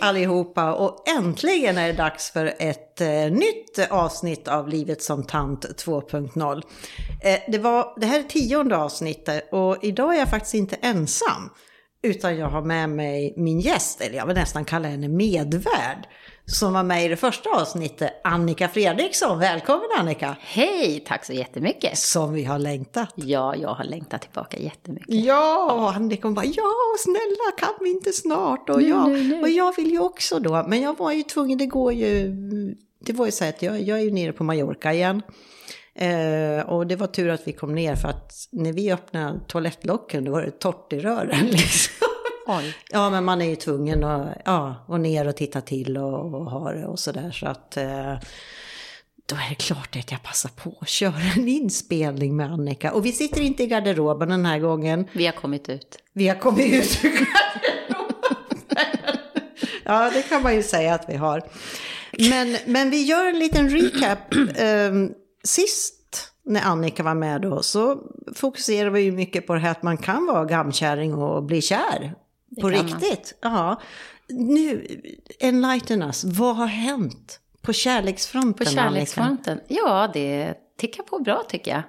Hej allihopa och äntligen är det dags för ett eh, nytt avsnitt av Livet som tant 2.0. Eh, det, var, det här är tionde avsnittet och idag är jag faktiskt inte ensam. Utan jag har med mig min gäst, eller jag vill nästan kalla henne medvärd som var med i det första avsnittet, Annika Fredriksson. Välkommen Annika! Hej, tack så jättemycket! Som vi har längtat. Ja, jag har längtat tillbaka jättemycket. Ja, och Annika hon bara, ja snälla kan vi inte snart? Och, nu, jag, nu, nu. och jag vill ju också då, men jag var ju tvungen, det går ju, det var ju så att jag, jag är ju nere på Mallorca igen. Eh, och det var tur att vi kom ner för att när vi öppnade toalettlocken då var det torrt i rören liksom. Ja, men man är ju tvungen att ja, och ner och titta till och, och ha det och sådär. Så att eh, då är det klart att jag passar på att köra en inspelning med Annika. Och vi sitter inte i garderoben den här gången. Vi har kommit ut. Vi har kommit ut ur garderoben. Ja, det kan man ju säga att vi har. Men, men vi gör en liten recap. Sist när Annika var med då så fokuserade vi ju mycket på det här att man kan vara gamkärring och bli kär. På kan man. riktigt. Ja. Nu, enlighten us. Vad har hänt på kärleksfronten? På Annika? kärleksfronten? Ja, det tickar på bra tycker jag.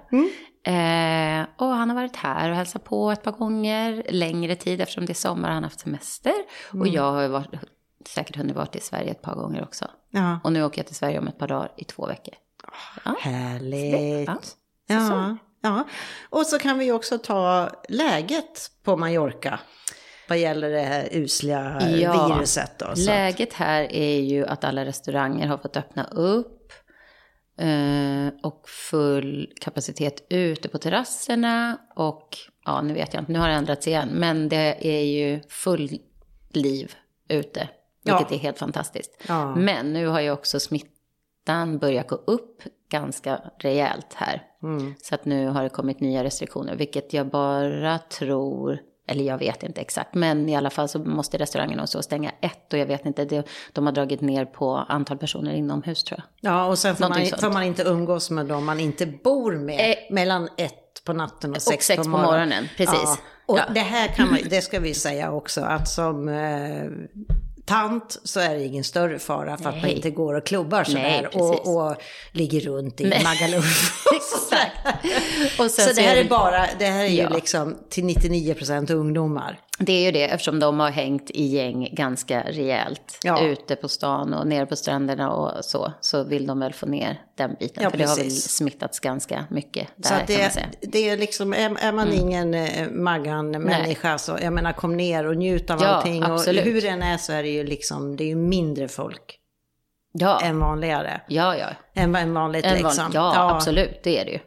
Eh, och han har varit här och hälsat på ett par gånger, längre tid eftersom det är sommar och han har haft semester. Och jag har varit, säkert hunnit varit i Sverige ett par gånger också. Ja, Och nu åker jag till Sverige om ett par dagar i två veckor. Ja. härligt. Ja, Ja, ja. Och så kan vi också ta läget på Mallorca. Vad gäller det här usliga Ja, viruset då. Läget här är ju att alla restauranger har fått öppna upp. Eh, och full kapacitet ute på terrasserna. Och ja, nu vet jag inte, nu har det ändrats igen. Men det är ju full liv ute. Vilket Ja. är helt fantastiskt. Ja. Men nu har ju också smittan börjat gå upp ganska rejält här. Mm. Så att nu har det kommit nya restriktioner, vilket jag bara tror, eller jag vet inte exakt, men i alla fall så måste restaurangerna och så stänga ett och jag vet inte, det, de har dragit ner på antal personer inomhus tror jag. Ja, och sen får man, får man inte umgås med dem man inte bor med. Eh, mellan ett på natten och och sex, sex på morgonen, precis. Ja. Och Ja. det här kan man, det ska vi säga också, att som eh, tant så är det ingen större fara för att man Nej. inte går och klubbar Nej, sådär och, och ligger runt i Nej. Magaluf. Exakt. Sen Så det här är bara, det här är ju Ja. liksom till 99% ungdomar. Det är ju det eftersom de har hängt i gäng ganska rejält. Ja. Ute på stan och nere på stränderna och så. Så vill de väl få ner den biten. Ja, för det har väl precis. smittats ganska mycket där Så att kan man det, säga. det är liksom, är, är man ingen eh, Maggan-människa så, jag menar kom ner och njut av Ja, allting. absolut. Och hur den är så är det ju liksom, det är ju mindre folk Ja, än vanligare. ja, ja. Än, än vanligt En van- liksom. ja, absolut, det är det ju.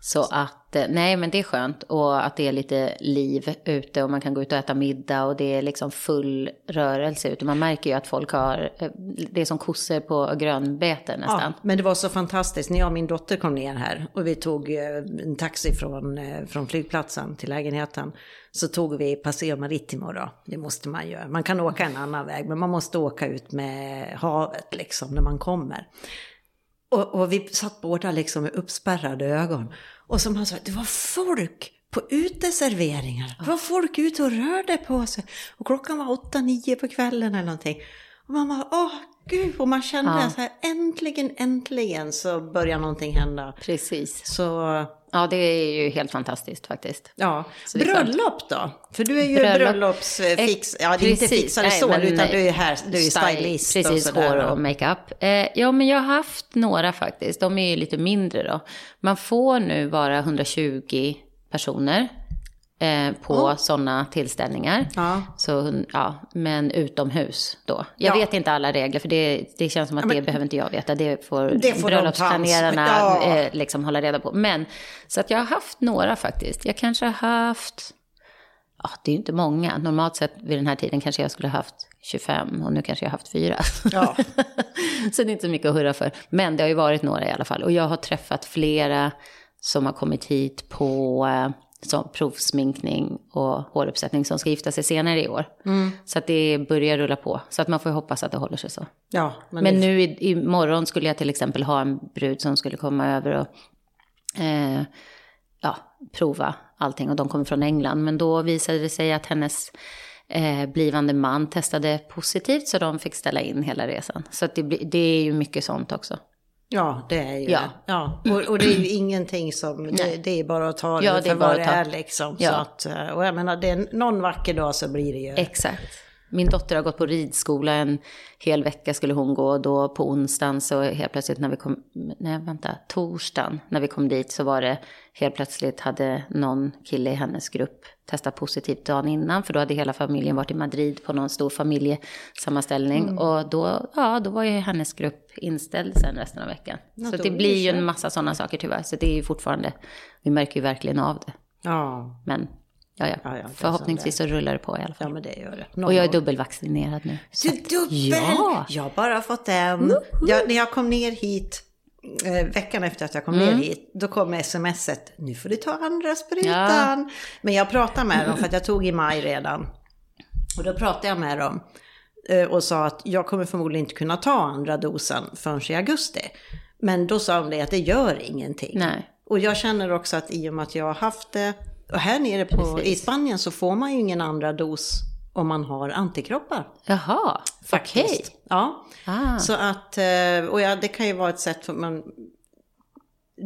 Så att, nej men det är skönt och att det är lite liv ute och man kan gå ut och äta middag och det är liksom full rörelse ute. Man märker ju att folk har, eh, det är som kossor på grönbete nästan. Ja, men det var så fantastiskt. När jag och min dotter kom ner här och vi tog eh, en taxi från, eh, från flygplatsen till lägenheten. Så tog vi Paseo Marittimo då. Det måste man göra. Man kan åka en annan väg men man måste åka ut med havet liksom när man kommer. Och, och vi satt båda liksom med uppspärrade ögon. Och som han sa, det var folk på uteserveringar. Det var folk ute och rörde på sig. Och klockan var åtta, nio på kvällen eller någonting. Och man bara, åh gud, och man kände Ja. så här, äntligen, äntligen så börjar någonting hända. Precis. Så, Ja, det är ju helt fantastiskt faktiskt. ja. Bröllop då? För du är ju Bröllop. bröllopsfix... Ja, det är inte fixare Nej, så, men utan du är, här, du är stylist och Precis, sådär. hår och makeup. Eh, ja, men jag har haft några faktiskt. De är ju lite mindre då. Man får nu vara 120 personer eh, på Ja. sådana tillställningar. Ja. Så, ja, men utomhus då. Jag Ja. vet inte alla regler, för det, det känns som att men- det behöver inte jag veta. Det får, Det får bröllopsplanerarna ja. eh, liksom hålla reda på. Men, så att jag har haft några faktiskt. Jag kanske har haft, ja det är ju inte många. Normalt sett vid den här tiden kanske jag skulle ha haft 25 och nu kanske jag har haft fyra. Ja. så det är inte så mycket att hurra för. Men det har ju varit några i alla fall. Och jag har träffat flera som har kommit hit på eh, som provsminkning och håruppsättning som ska gifta sig senare i år. Så att det börjar rulla på. Så att man får hoppas att det håller sig så. ja, men, Men det- nu i, imorgon skulle jag till exempel ha en brud som skulle komma över och eh, ja, prova allting. Och de kommer från England. Men då visade det sig att hennes eh, blivande man testade positivt så de fick ställa in hela resan. Så att det, det är ju mycket sånt också. Ja, det är ju Ja. ja. Och, och det är ju ingenting som, det, det är bara att ta det Ja, det är för vad det ta. är liksom. Så Ja. att, eh, och jag menar, det är någon vacker dag så blir det ju. Exakt. Min dotter har gått på ridskola en hel vecka skulle hon gå. Då på onsdagen så helt plötsligt när vi kom, nej vänta, torsdagen när vi kom dit så var det helt plötsligt hade någon kille i hennes grupp testat positivt dagen innan. För då hade hela familjen varit i Madrid på någon stor familjesammanställning. Och då, ja, då var ju hennes grupp inställd sen resten av veckan. Ja, så det blir ju en massa sådana saker tyvärr. Så det är ju fortfarande, vi märker ju verkligen av det. Ja, Men ja, ja, Ja, ja, förhoppningsvis så rullar det på i alla fall. ja men det gör det. Någon Och jag är dubbelvaccinerad nu. Du är dubbel! Ja. Jag har bara fått en. Jag, när jag kom ner hit, eh, veckan efter att jag kom Mm. ner hit, då kom smset, nu får du ta andra sprutan. Men jag pratade med dem, för att jag tog i maj redan. Och då pratade jag med dem eh, och sa att jag kommer förmodligen inte kunna ta andra dosen förrän i augusti. Men då sa de det att det gör ingenting. Nej. Och jag känner också att i och med att jag har haft det, och här nere på, i. Spanien så får man ju ingen andra dos om man har antikroppar. Jaha, Faktiskt. okej. Ja. Ah. Så att, eh, och ja, det kan ju vara ett sätt för man,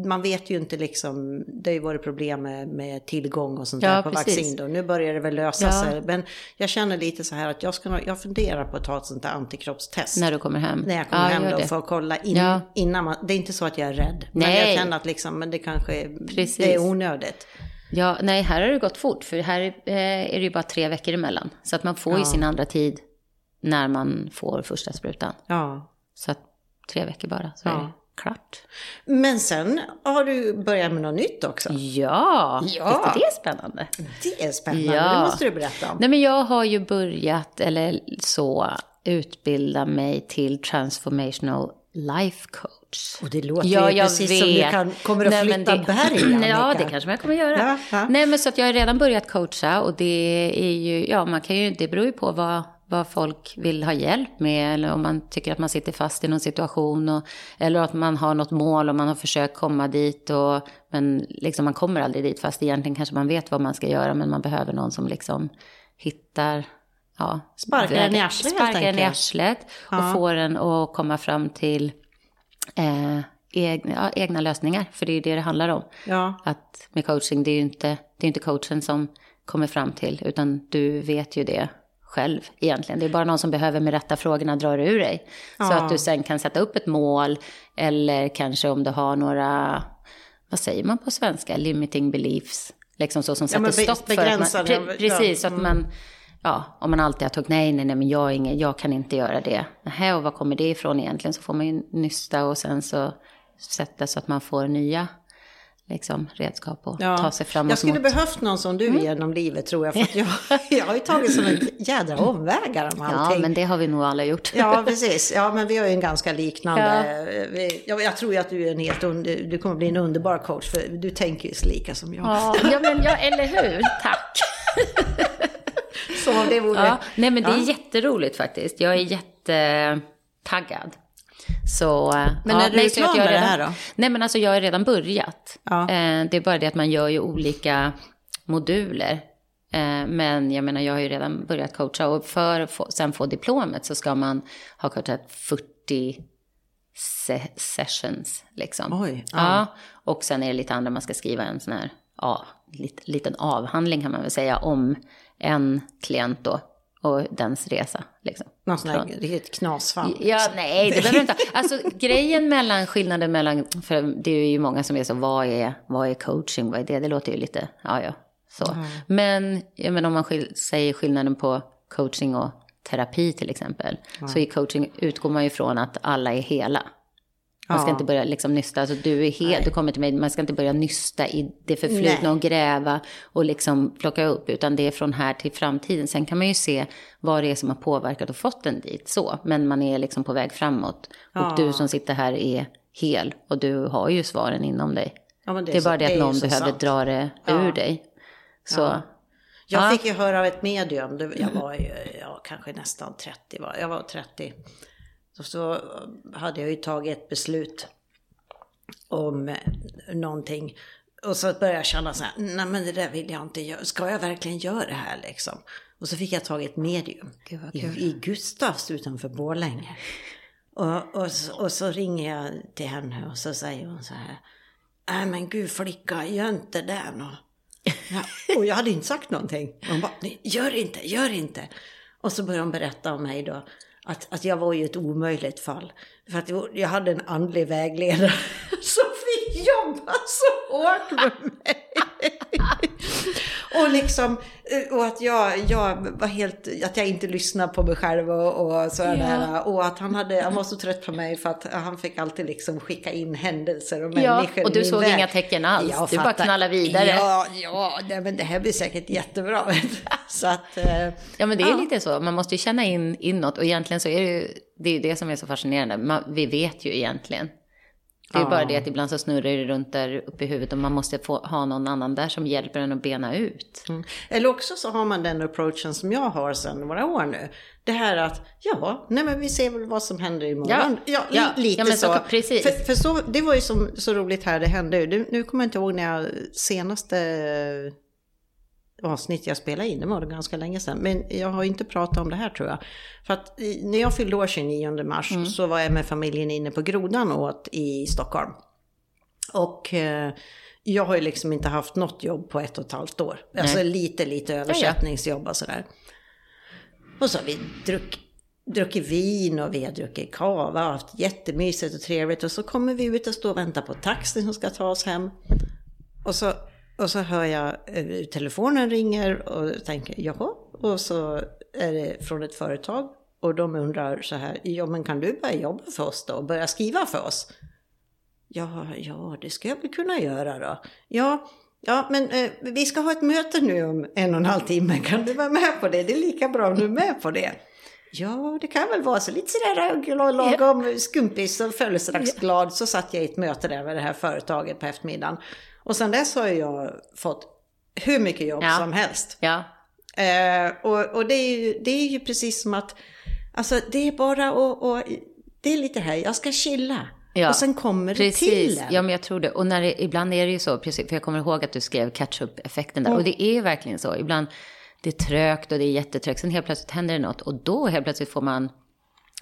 man vet ju inte liksom, det har ju varit problem med, med tillgång och sånt Ja, där på precis. vaccin då. Nu börjar det väl lösa Ja. sig. Men jag känner lite så här att jag, ska, jag funderar på att ta ett sånt där antikroppstest. När du kommer hem? När jag kommer Ja, hem då det. för att kolla in, Ja. innan man, det är inte så att jag är rädd. Men Nej. jag känner att liksom, men det kanske är, Precis. det är onödigt. Ja, nej, här har det gått fort. För här eh, är det ju bara tre veckor emellan. Så att man får ju Ja. sin andra tid när man får första sprutan. Ja. Så att tre veckor bara, så är Ja. det klart. Men sen har du börjat med något nytt också. Ja, Ja. visst är det spännande? Det är spännande, Ja. det måste du berätta om. Nej, men jag har ju börjat, eller så, utbilda mig till transformational life coach. Och det låter Ja, ju precis vet. som du kan, kommer att Nej, flytta det, berg, Ja, Annika. det kanske jag kommer göra. Ja, ja. Nej, men så att jag har redan börjat coacha och det är ju, ja, man kan ju, det beror ju på vad, vad folk vill ha hjälp med eller om man tycker att man sitter fast i någon situation och, eller att man har något mål och man har försökt komma dit och, men liksom man kommer aldrig dit fast egentligen kanske man vet vad man ska göra men man behöver någon som liksom hittar Ja, Sparkar en i arslet, Sparkar en i arslet och Ja. får en att komma fram till eh, egna, ja, egna lösningar. För det är ju det det handlar om. Ja. Att med coaching, det är ju inte, det är inte coachen som kommer fram till, utan du vet ju det själv egentligen. Det är bara någon som behöver med rätta frågorna dra ur dig. Så Ja. att du sen kan sätta upp ett mål, eller kanske om du har några, vad säger man på svenska, limiting beliefs. Liksom så som sätter be- stopp för att man, pre, ja. Precis, så att man, ja, om man alltid har tagit nej, nej, nej, men jag, ingen, jag kan inte göra det. Nähä, och var kommer det ifrån egentligen? Så får man ju nysta och sen så sätta så att man får nya liksom, redskap och ta sig framåt jag skulle mot... Mm. behövt någon som du genom livet tror jag. För att jag, jag har ju tagit sådana jädra omvägar om Ja, allting. men det har vi nog alla gjort. Ja, precis. Ja, men vi har ju en ganska liknande. Vi, jag, jag tror ju att du är en helt under, du kommer bli en underbar coach för du tänker ju så lika som jag. Ja, ja, men ja, eller hur? Tack! Om det vore... Ja, nej, men det är Ja. jätteroligt faktiskt. Jag är jättetaggad. Så, Men ja, är du nej, klar med det redan, här då? Nej, men alltså jag har redan börjat. Ja. Eh, det är bara det att man gör ju olika moduler. Eh, men jag menar, jag har ju redan börjat coacha och för att få, sen få diplomet så ska man ha coachat 40 se- sessions. Liksom. Oj, ja. ja. Och sen är det lite andra, man ska skriva en sån här, ja, lit, liten avhandling kan man väl säga om en klient då och dens resa. Liksom. Någon sån här riktigt knasfall. Ja, nej, det behöver du inte. Alltså grejen mellan, skillnaden mellan, för det är ju många som är så, vad är, vad är coaching, vad är det? Det låter ju lite, ja ja, så. Men, jag menar om man skil, säger skillnaden på coaching och terapi till exempel, så i coaching utgår man ju från att alla är hela. Man ska Ja. inte börja liksom nysta, alltså du är helt, du kommer till mig, man ska inte börja nysta i det förflutna Nej. och gräva och liksom plocka upp, utan det är från här till framtiden. Sen kan man ju se vad det är som har påverkat och fått en dit så, men man är liksom på väg framåt. Ja. Och du som sitter här är hel och du har ju svaren inom dig. Ja, Det är, så- bara det att är ju någon behöver sant. dra det ur dig. Så, Ja. Jag Ja. fick ju höra av ett medium, det- jag var ju, ja, kanske nästan 30, var, jag var 30. Så, så hade jag ju tagit ett beslut om eh, någonting. Och så började jag känna så här, nej men det där vill jag inte göra, ska jag verkligen göra det här liksom? Och så fick jag tag i ett medium Gud, i, i Gustavs utanför Borlänge. Och, och, så, och så ringer jag till henne och så säger hon så här. Nej men gud flicka, gör inte det nå. Ja, och jag hade inte sagt någonting. Hon bara, "Nej, gör inte, gör inte. Och så började hon berätta om mig då. Att, att jag var ju ett omöjligt fall. För att jag hade en andlig vägledare som fick jobba så hårt med mig. Och liksom, och att jag, jag var helt, att jag inte lyssnade på mig själv och, och sådär. Ja. Och att han hade, han var så trött på mig för att han fick alltid liksom skicka in händelser och Ja, människor och i du såg inga tecken alls. Jag Du bara fattar. knallade vidare. Ja, ja, nej, men det här blir säkert jättebra. så att, eh, Ja, men det är Ja. lite så. Man måste ju känna in inåt. Och egentligen så är det ju det, är ju det som är så fascinerande. Man, vi vet ju egentligen. Det är Ja. bara det att ibland så snurrar det runt där uppe i huvudet och man måste få ha någon annan där som hjälper en att bena ut. Mm. Eller också så har man den approachen som jag har sedan några år nu. Det här att, ja, nej men vi ser väl vad som händer imorgon. Ja, li- ja, lite ja, så- så. precis. För, för så, det var ju som, så roligt här, det hände nu kommer jag inte ihåg när jag senaste avsnitt jag spelade in, det var det ganska länge sedan. Men jag har inte pratat om det här tror jag. För att när jag fyllde år 29 mars Mm. så var jag med familjen inne på Grodan och åt i Stockholm. Och eh, jag har ju liksom inte haft något jobb på ett och ett halvt år. Alltså lite, lite översättningsjobb och sådär. Och så har vi druck, druckit vin och vi har druckit kava och haft jättemysigt och trevligt. Och så kommer vi ut och står och väntar på taxin som ska ta oss hem. Och så, och så hör jag eh, telefonen ringer och tänker jaha. Och så är det från ett företag. Och de undrar så här, ja men kan du börja jobba för oss då och börja skriva för oss? Ja, ja, det ska jag väl kunna göra då. Ja, ja men eh, vi ska ha ett möte nu om en och en halv timme. Kan du vara med på det? Det är lika bra om du är med på det. Ja, det kan väl vara så. Lite sådär glad- lagom skumpis och födelsedagsglad. Så satt jag i ett möte där med det här företaget på eftermiddagen. Och sen dess har jag fått hur mycket jobb Ja. som helst. Ja, Eh, och och det, är ju, det är ju precis som att, alltså det är bara att, och, det är lite här, jag ska chilla. Ja, och sen kommer det precis. till en. Ja, men jag tror det. Och när det, ibland är det ju så, precis, för jag kommer ihåg att du skrev catch-up-effekten där. Och det är verkligen så. Ibland det är trögt och det är jättetrögt. Sen helt plötsligt händer det något. Och då helt plötsligt får man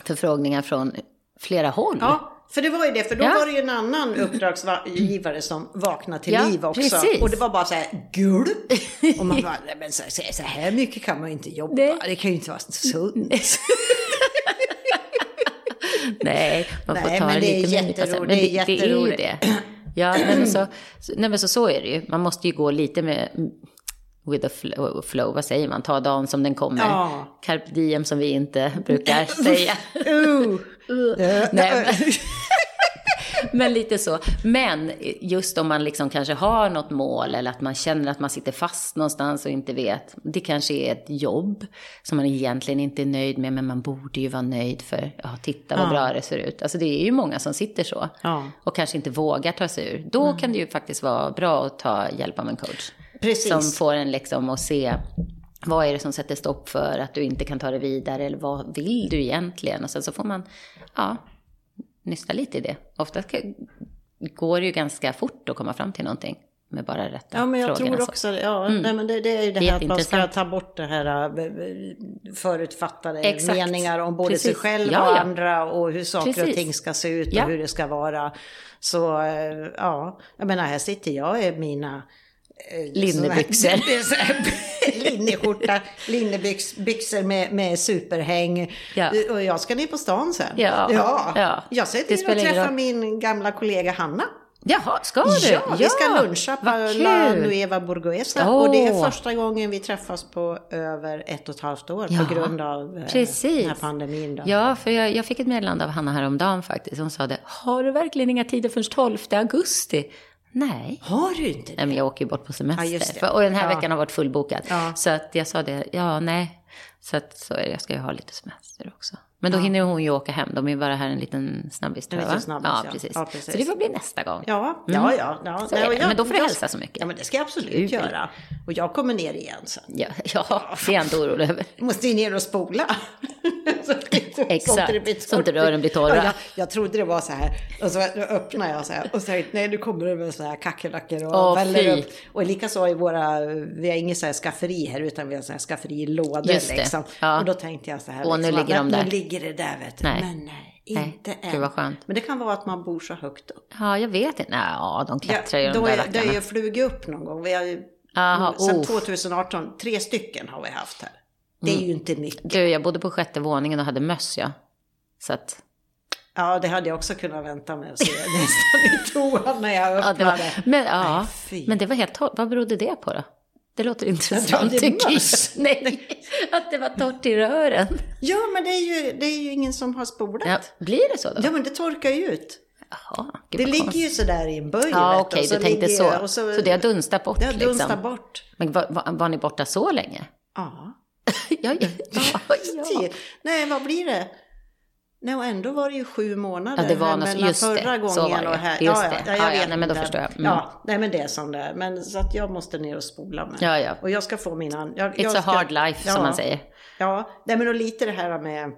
förfrågningar från flera håll. Ja, för det var ju det, för då Ja. var det ju en annan uppdragsgivare som vaknade till Ja, liv också. precis. Och det var bara så här, gulp. Och man bara, men så, så, här mycket kan man ju inte jobba. Nej. Det kan ju inte vara sunt. Nej, man får Nej, ta men det det lite med en nypa jätteroligt, salt. det är Men det, det är ju det. Ja, men, så, så, nej, men så, så är det ju. Man måste ju gå lite med with the flow, flow, vad säger man? Ta dagen som den kommer. Ja. Carpe diem som vi inte brukar säga. Uh. Nej, men, lite så. Men just om man liksom kanske har något mål eller att man känner att man sitter fast någonstans och inte vet. Det kanske är ett jobb som man egentligen inte är nöjd med, men man borde ju vara nöjd för, ja, titta vad Ja. bra det ser ut. Alltså det är ju många som sitter så Ja. och kanske inte vågar ta sig ur. Då kan det ju faktiskt vara bra att ta hjälp av en coach. Precis. Som får en liksom att se vad är det som sätter stopp för att du inte kan ta det vidare eller vad vill du egentligen? Och sen så får man, ja, nysta lite i det. Ofta går det ju ganska fort att komma fram till någonting med bara rätta Ja, men jag frågorna. tror så. också. Ja, nej, men det, det är ju det Det är här att man ska ta bort det här äh, förutfattade Exakt. meningar om både sig Precis. själv Ja, och ja. andra och hur saker och Precis. ting ska se ut och Ja. hur det ska vara. Så äh, ja, jag menar här sitter jag i mina eh, Linnebyxor. så här Linneskjorta, linnebyxor med, med superhäng. Ja. Och jag ska ner på stan sen. Ja. ja. Ja. Jag Det till ingen träffa roll. min gamla kollega Hanna. Jaha, ska du? Ja, vi ska luncha på La. Nueva Burguesa. Åh. Och det är första gången vi träffas på över ett och ett halvt år Ja, på grund av eh, precis. den här pandemin. Då. Ja, för jag, jag fick ett meddelande av Hanna häromdagen faktiskt. Hon sa det, har du verkligen inga tider förrän 12 augusti? Nej. Har du inte det? Nej, men jag åker ju bort på semester. Ja, och den här Ja. veckan har varit fullbokad. Ja. Så att jag sa det, ja, nej. Så att så jag ska ju ha lite semester också. Men då hinner hon ju åka hem. De är ju bara här en liten snabbis tror En jag, liten va? snabbis, ja, precis. Precis. Så det får bli nästa gång. Ja, Mm. ja, ja. ja. Och det. Men då får du jag- hälsa så mycket. Ja, men det ska jag absolut Kul. göra. Och jag kommer ner igen sen. Ja, ja, det är jag inte orolig över. Jag måste ju ner och spola. Exakt, så inte rören blir torra. Ja, jag, jag trodde det var så här. Och så öppnar jag så här. Och så här, nej nu kommer det med så här kackerlackor och Åh, väller upp. Och likaså i våra, vi har inget så här skafferi här utan vi har så här skafferi i lådor Just det, liksom. ja. Och då tänkte jag så här. Och nu liksom, ligger de där. Nu ligger det där vet du. Nej. Men nej, Nej, inte gud än. skönt. Men det kan vara att man bor så högt upp. Ja, jag vet inte. Nej, ja, de klättrar ju Ja, de där är, det rackarna. är ju flugit upp någon gång. Vi har ju, Aha, sen oh. 2018, tre stycken har vi haft här. Det är ju inte mycket. Du, jag bodde på sjätte våningen och hade möss, ja. Så att, Ja, det hade jag också kunnat vänta med att se nästan i toan när jag ja, det var, öppnade. men, ja, Nej, men det var helt torrt. Vad berodde det på då? Det låter intressant det tycker jag. Nej, att det var torrt i rören. Ja, men det är, ju, det är ju ingen som har spolat. Ja, Ja, blir det så då? men det torkar ju ut. Jaha, Det ligger konstigt. ju sådär i en böj. Ja, okej, och du tänkte så. och Så, det har dunstat bort Det har dunstat liksom. bort. Men var, var, var ni borta så länge? Ja. ja, ja, ja. Nej, vad blir det? Nej, och ändå var det ju sju månader Ja, det var något- mellan just det, förra så var gången det. och här. Just ja, ja, ja, jag Ja, ja, vet nej, men då förstår jag. Mm. Ja, nej, men det är som det är. Men så att jag måste ner och spola med. Ja, ja. Och jag ska få mina... Jag, It's jag a ska, hard life, som man säger. Ja, nej, men och lite det här med...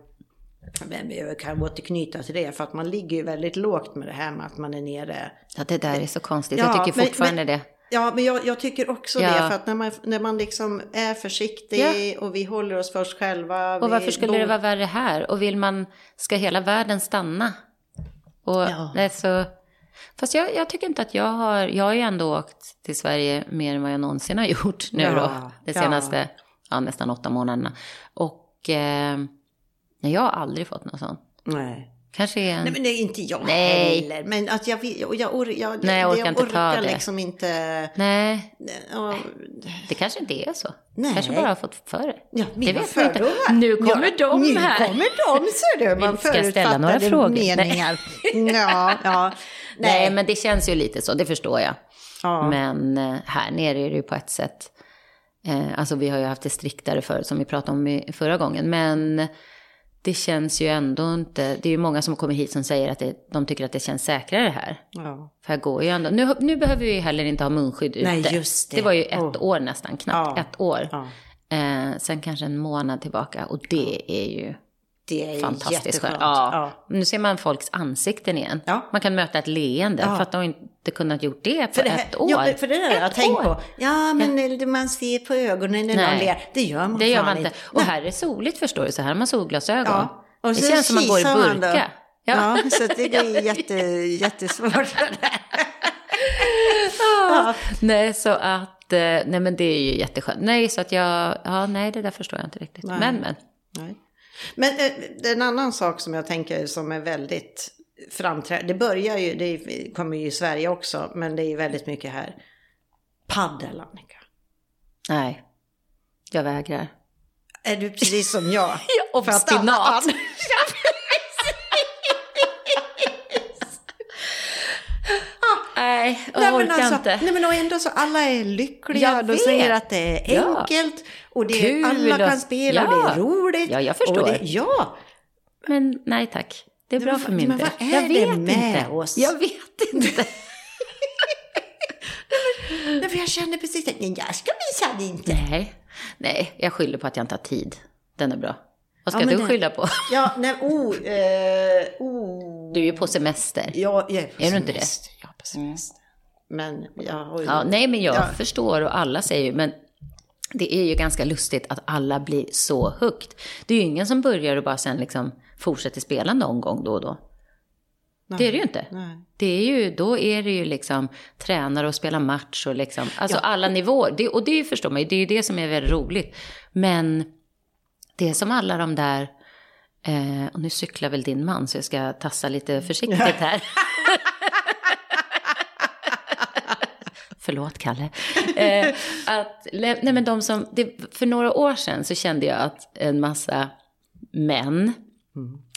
Men vi kan återknyta till det, för att man ligger ju väldigt lågt med det här med att man är nere. Ja, det där är så konstigt. Ja, jag tycker fortfarande men- det. Ja, men jag, jag tycker också Ja. det, för att när man, när man liksom är försiktig och vi håller oss för oss själva. Och varför skulle bor- det vara värre här? Och vill man, ska hela världen stanna? Och Ja. det är så... Fast jag, jag tycker inte att jag har, jag har ju ändå åkt till Sverige mer än vad jag någonsin har gjort nu Ja, då. De ja. senaste, ja. nästan åtta månaderna. Och eh, nej, jag har aldrig fått något sånt. Nej. Kanske en... Nej, men det är inte jag Nej. heller. Men att jag, och jag, or, jag, Nej, jag orkar jag inte ta orkar det. liksom inte... Nej, Ja, det kanske inte är så. Nej. Kanske bara har fått för det. ja, det mina vet man inte. fördomar. Nu kommer ja, de nu här. kommer de, ser du. Man Ska jag ställa några frågor? Nej. meningar. ja, ja. Nej. Nej, men det känns ju lite så, det förstår jag. Ja. Men eh, här nere är det ju på ett sätt, eh, alltså vi har ju haft det striktare förr som vi pratade om förra gången, men det känns ju ändå inte, det är ju många som kommer hit som säger att det, de tycker att det känns säkrare här. ja. För här går ju ändå, nu, nu behöver vi ju heller inte ha munskydd ute. Nej, just det. det var ju ett Oh. år nästan, knappt Ja. ett år. Ja. Eh, sen kanske en månad tillbaka och det är ju Det är ju fantastiskt skönt. Ja. Ja. Nu ser man folks ansikten igen. Ja. Man kan möta ett leende Ja. för att de inte kunnat gjort det på För det, här, ett år. Ja, för det där har jag Ett tänkt på. Ja, men det man ser på ögonen när Nej. någon ler. Det gör man Det gör man inte. Och här är soligt förstår du, så här har man solglasögon. Ja. Och det så känns som man går i burka. Ja, så att det blir jätte, jättesvårt. Ja. Nej, så att, eh, nej men det är ju jätteskönt. Nej, så att jag, ja nej det där förstår jag inte riktigt. Nej. Men, men. Nej. Men eh, en annan sak som jag tänker som är väldigt framträdande. Det börjar ju, det kommer ju i Sverige också, men det är ju väldigt mycket här. Paddel, Annika. Nej, jag vägrar. Är du precis som jag? Obstinat. andra- Nej, jag Nej, men orkar alltså, inte. nej men och ändå så alla är lyckliga, Jag de vet. säger att det är Ja. enkelt och det är, alla och- kan spela, Ja. det är roligt. Ja, jag förstår. Och det, ja, Men nej tack. Det är bra men för min men del. vad är jag det vet med inte. oss? Jag vet inte. nej, för jag känner precis. Nej, jag ska minsann inte. nej. nej, jag skyller på att jag inte har tid. Den är bra. Vad ska Ja, men du det- skylla på? Ja, nej, oh, eh, oh. Du är ju på semester. Ja, jag är på Är du inte det? Jag på semester. Men jag har ju... Ja, nej, men jag Ja. förstår och alla säger ju, men det är ju ganska lustigt att alla blir så högt. Det är ju ingen som börjar och bara sen liksom fortsätter spela någon gång då och då. nej, Det är det ju inte. Nej. Det är ju, då är det ju liksom tränare och spela match och liksom, alltså Ja. alla nivåer. Det, och det förstår man ju, det är ju det som är väldigt roligt. Men det är som alla de där, eh, och nu cyklar väl din man så jag ska tassa lite försiktigt här. Förlåt, Kalle. Eh, att, nej, men de som, det, för några år sedan så kände jag att en massa män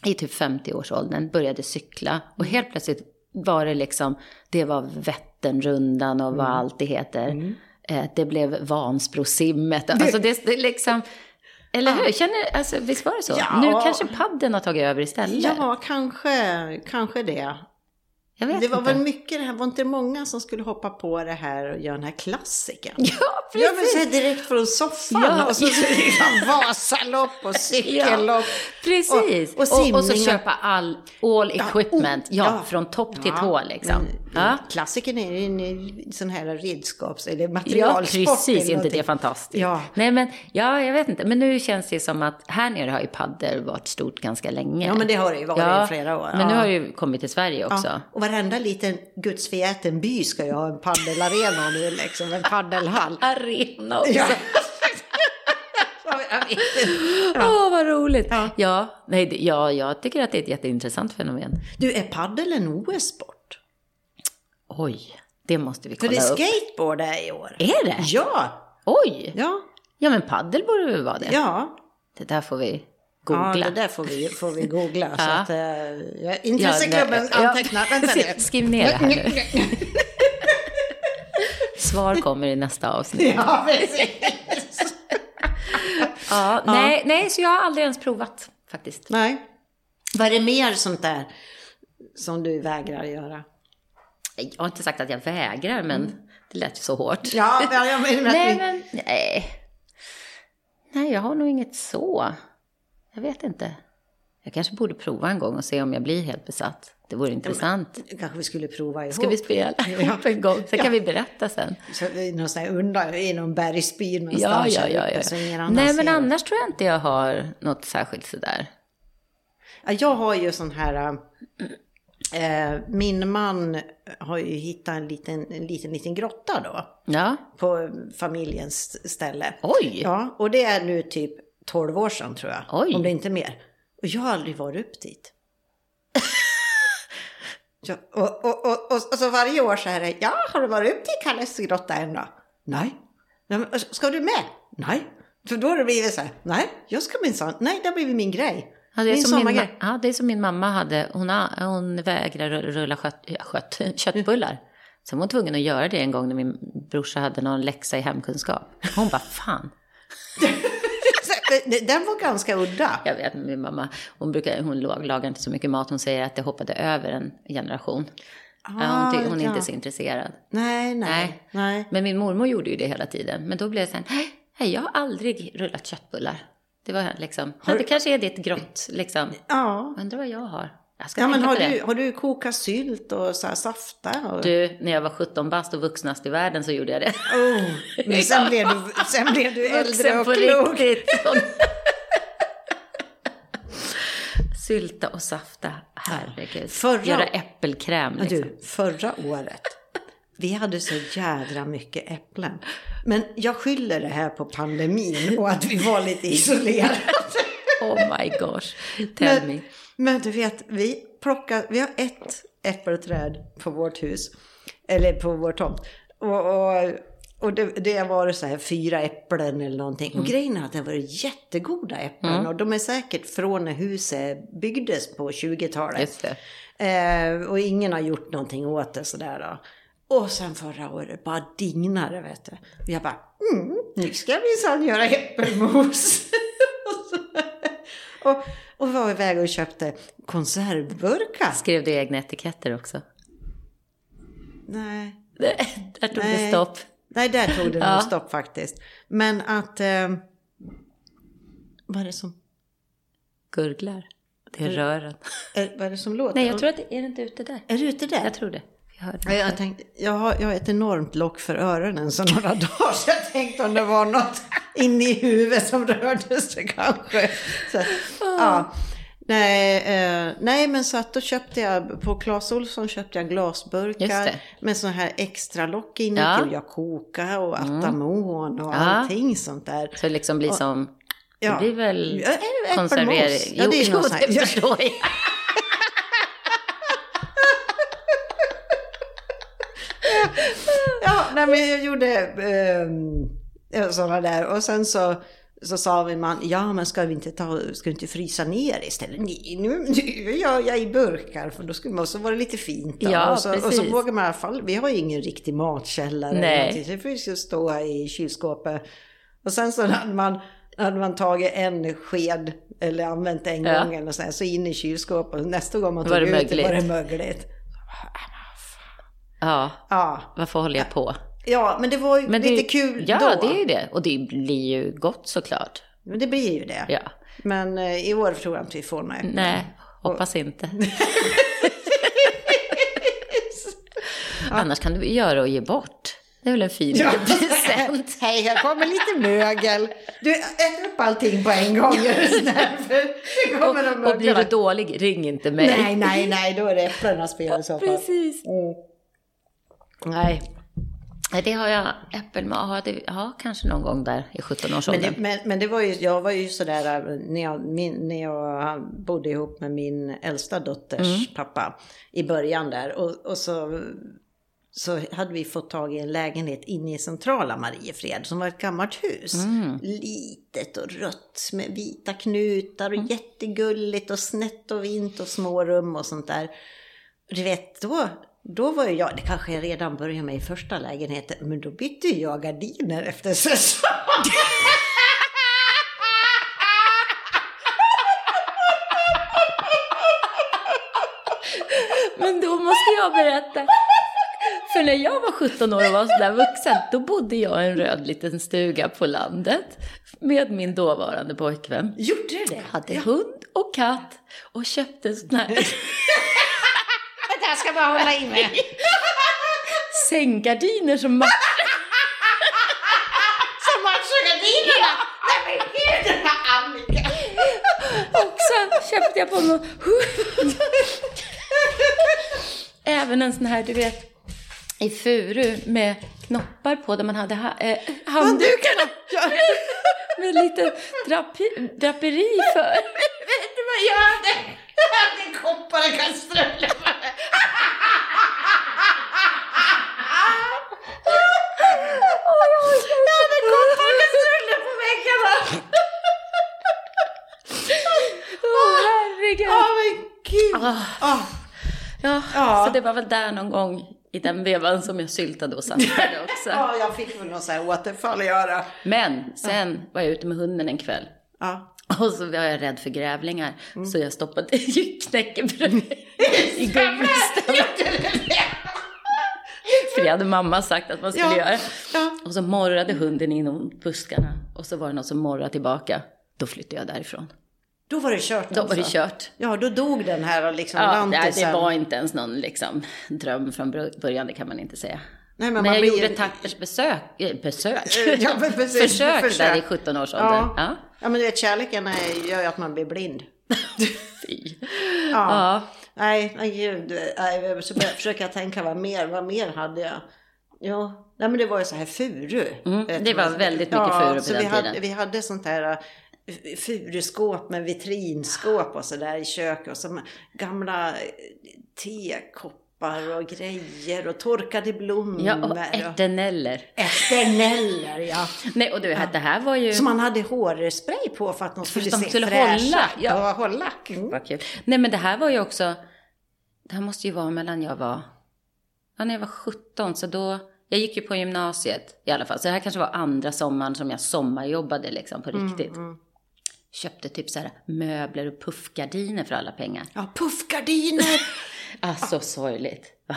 i typ 50-årsåldern började cykla. Och helt plötsligt var det liksom, det var Vätternrundan och vad allt det heter. Eh, det blev Vansbrosimmet. Alltså det, det liksom, eller hur? Känner, alltså, visst var det så? Ja. Nu kanske padden har tagit över istället. Ja, kanske, kanske det. Det var inte. väl mycket det här, var inte många som skulle hoppa på det här och göra den här klassikern? Ja, Ja, men precis. så här direkt från soffan Ja. och så, liksom Vasalopp och cykellopp. Precis. Och- och och, och, så simning. köpa all, all equipment, ja, ja. från topp till Ja, tå liksom. men Ja, Klassikern är ju en sån här redskaps eller ja materialsport. precis. eller Inte det fantastiskt? Ja. Nej, men ja, jag vet inte. Men nu känns det som att här nere har ju paddel varit stort ganska länge. Ja, men det har det ju varit i flera år. Men nu Ja. har det ju kommit till Sverige också. Ja, varenda liten gudsförgäten by ska ju ha en paddelarena nu, liksom, en paddelhall. Arena också. Ja. Jag vet inte. Åh, vad roligt. Ja. Ja. nej, ja, jag tycker att det är ett jätteintressant fenomen. Du, är paddel en OS-sport? Oj, det måste vi För kolla det är upp. skateboard är i år. Är det? Ja, Oj! ja, Ja, men paddel borde väl vara det? ja. Det där får vi Ja, googla. det där får vi, får vi googla. Så Ja. att, uh, intresseklubben Ja, ja. antecknar. Vänta nu. Skriv ner det här nu. Svar kommer i nästa avsnitt. Ja, precis. Ja, nej, nej, så jag har aldrig ens provat faktiskt. Nej. Vad är det mer sånt där som du vägrar göra? Jag har inte sagt att jag vägrar, men det lät ju så hårt. Ja, ja, jag menar nej, men nej. Nej, jag har nog inget så. Jag vet inte. Jag kanske borde prova en gång och se om jag blir helt besatt. Det vore intressant. kanske vi skulle prova ihop. Ska vi spela ihop en gång? Sen kan vi berätta sen. Så i någon sån här undan, i någon bergsby Ja, någonstans. ja, ja. ja. annan Nej, men annars tror jag inte jag har något särskilt sådär. Ja, Jag har ju sån här... Eh, min man har ju hittat en liten, en liten, liten grotta då. Ja, På familjens ställe. oj. Ja, och det är nu typ 12 år sedan tror jag. Oj. Om det inte mer. Och jag har aldrig varit upp dit. ja, och, och, och, och, så varje år så är det, ja, har du varit upp till Kalles grotta än då? Nej. Ska du med? Nej. För då har det blivit så här, nej, jag ska minsann, nej, det har blivit min grej. Ja, det, är min som min, ja, det är som min mamma hade. Hon, hon vägrar rulla kött, ja, kött, köttbullar. Sen var hon tvungen att göra det en gång när min brorsa hade någon läxa i hemkunskap. Hon bara, fan. Den var ganska udda. Jag vet, min mamma, hon, brukar, hon lag- lagar inte så mycket mat. Hon säger att det hoppade över en generation. ja, hon, ty, hon är ja. inte så intresserad. Nej, nej, Nej. nej. Men min mormor gjorde ju det hela tiden. Men då blev det så här, nej, jag har aldrig rullat köttbullar. Det var liksom, ja, det kanske är ditt grott, liksom. Ja. Undrar vad jag har. Ja, men har du, har du kokat sylt och så här safta? Och... Du, när jag var 17 bast och vuxnast i världen så gjorde jag det. Oh, men sen blev du, sen blev du äldre och klok. Sylta och safta, herregud. Förra- Göra äppelkräm Ja, liksom. Du, förra året, vi hade så jädra mycket äpplen. Men jag skyller det här på pandemin och att vi var lite isolerade. Oh my gosh, tell me. Men, men du vet, vi plockar, vi har ett äppelträd på vårt hus, eller på vår tomt. Och, och, och det, det var så här fyra äpplen eller någonting. Mm. Och grejen är att det var jättegoda äpplen. Och de är säkert från när huset byggdes på 20-talet. Just det. Eh, och ingen har gjort någonting åt det sådär då. Och sen förra året bara dignade vet du. Och jag bara, mm, nu ska vi minsann göra äppelmos. och, och, var iväg och köpte konservburkar. Skrev du egna etiketter också? Nej, Där tog det Nej. stopp. nej där tog det Ja. nog stopp faktiskt. Men att, eh, vad är det som, Gurglar. Det är rören. är, vad är det som låter? Nej, jag tror att det är det inte ute där. Är du ute där? Jag tror det. Vi hörde Ja, Jag, tänkte, jag, har, jag har ett enormt lock för öronen så några dagar så jag tänkte om det var något inne i huvudet som rörde sig kanske. Så, ja. nej, eh, nej, men så att då köpte jag, på Clas Ohlson köpte jag glasburkar med sån här extra lock inne Ja. till jag koka och atamon och Ja. allting sånt där. Så det liksom blir som... Ja. Det blir väl konservering? Ja, det är jo, jo, det förstår jag. Ja, nej, men jag gjorde eh, sådana där. Och sen så, så sa min man, ja men ska vi inte, ta, ska vi inte frysa ner istället? Nej, nu, nu gör jag i burkar, för då skulle man, och så var det lite fint. Ja, och, så, och så precis. vågar man i alla fall, vi har ju ingen riktig matkällare. Nej. det får ju stå i kylskåpet. Och sen så hade man, hade man tagit en sked, eller använt en Ja. gång eller så, här, så in i kylskåpet. Nästa gång man Var tog det ut det var det mögligt. Ja, Ja, varför håller jag på? ja men det var ju Men lite det, kul Ja, då. det är ju det. Och det blir ju gott såklart. Men det blir ju det. Ja. Men eh, i år tror jag inte vi får några äpplen. Nej, hoppas inte. Annars kan du göra och ge bort. Det är väl en fin Ja. present. Hej, här kommer lite mögel. Du, ät upp allting på en gång. De Och blir du dålig, ring inte mig. Nej, nej, nej, då är det äpplena spel i så fall. Precis. Mm. Nej, det har jag äppelmat. Ja, kanske någon gång där i 17-årsåldern. men men, men det var ju, jag var ju sådär äh, när jag, min, när jag bodde ihop med min äldsta dotters pappa i början där. Och, och så, så hade vi fått tag i en lägenhet inne i centrala Mariefred som var ett gammalt hus. Litet och rött med vita knutar och jättegulligt och snett och vint och små rum och sånt där. Du vet, då, då var ju jag, det kanske jag redan började med i första lägenheten, men då bytte jag gardiner efter säsong. Men då måste jag berätta. För när jag var 17 år och var sådär vuxen, då bodde jag i en röd liten stuga på landet med min dåvarande pojkvän. Gjorde du det? Hade hund och katt och köpte sådana här jag ska bara hålla i mig. sänggardiner som matchade. Som matchar gardinerna! Nej men gud, Annika! Och så köpte jag på mig även en sån här, du vet, i furu med knoppar på där man hade ha, eh, handdukarna med lite drapi, draperi för. Vet du vad jag hade? Jag hade koppar och kastruller. Jag hade koppar och kastruller på väggarna. Åh herregud. Ja men gud. Ah. Ja, Ja. så det var väl där någon gång i den vevan som jag syltade och satsade också. Ja, jag fick väl någon sån här återfall att göra. Men sen var jag ute med hunden en kväll. Ja. Och så var jag rädd för grävlingar. Så jag stoppade knäckebröd i gummistämman. För det hade mamma sagt att man skulle Ja. göra. Ja. Och så morrade hunden inom buskarna. Och så var det någon som morrade tillbaka. Då flyttade jag därifrån. Då var det kört Då var det alltså. kört. Ja, då dog den här liksom Ja, nej, det var inte ens någon liksom, dröm från början, det kan man inte säga. Nej, men men man jag blir gjorde tappert besök, äh, besök. Ja, precis, försök, försök. där i 17-årsåldern. Ja. Ja. Ja, men du vet kärleken är, gör ju att man blir blind. Fy. Ja. Ja. Nej, nej gud. Nej, så försöker jag tänka vad mer, vad mer hade jag? Ja, nej men det var ju så här furu. Mm, det var väldigt mycket furu på så den vi hade, tiden. vi hade sånt här äh, furuskåp med vitrinskåp och sådär i köket och så gamla äh, tekoppar och grejer och torkade blommor. Ja, och eterneller. Esterneller, ja. Nej, och du, det här var ju... Som man hade hårspray på för att de skulle de se skulle fräscha. hålla, ja. Ja, hålla. Mm. Vad kul. Nej, men det här var ju också... Det här måste ju vara mellan jag var... Ja, när jag var 17, så då... Jag gick ju på gymnasiet i alla fall. Så det här kanske var andra sommaren som jag sommarjobbade liksom på riktigt. Köpte typ så här möbler och puffgardiner för alla pengar. Ja, puffgardiner. Alltså sorgligt. Va?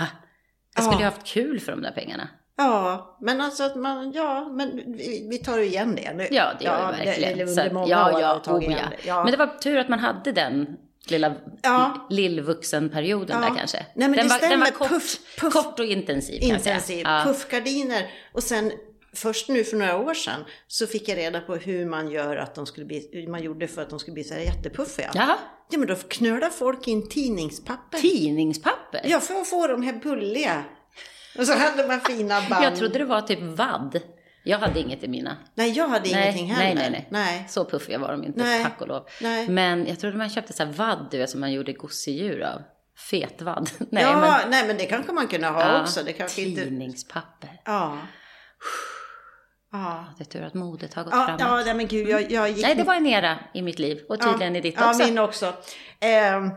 Jag skulle ju haft kul för de där pengarna. Ja, men alltså att man, ja, men vi, vi tar igen det nu. Ja, det gör vi det- verkligen. Det, under många ja, år ja, har vi tagit oh, igen ja. det. Ja. Men det var tur att man hade den lilla Ja. lillvuxenperioden Ja. där kanske. Nej, men den, det var, den var kort, Puff- puff- kort och intensiv. Intensiv. Ja. Puffgardiner. Och sen först nu för några år sedan så fick jag reda på hur man gör att de skulle bli, hur man gjorde för att de skulle bli så här jättepuffiga. Jaha, Ja, men då knölar folk in tidningspapper. tidningspapper? Ja, för att få de här bulliga. Och så hade man fina band. Jag trodde det var typ vadd. Jag hade inget i mina. Nej, jag hade ingenting nej, heller. nej, nej, nej. Så puffiga var de inte, Nej. tack och lov. Nej. Men jag trodde man köpte så här vadd, du vet, som man gjorde gosedjur av. Fetvadd. Nej, ja, men... nej, men det kanske man kunde ha Ja, också. Det kanske inte... Tidningspapper. Ja. Ja. Det är tur att modet har gått Ja, framåt. ja, nej men gud, jag, jag gick... Nej, det var en era i mitt liv och tydligen i ditt ja, också. min också. Eh,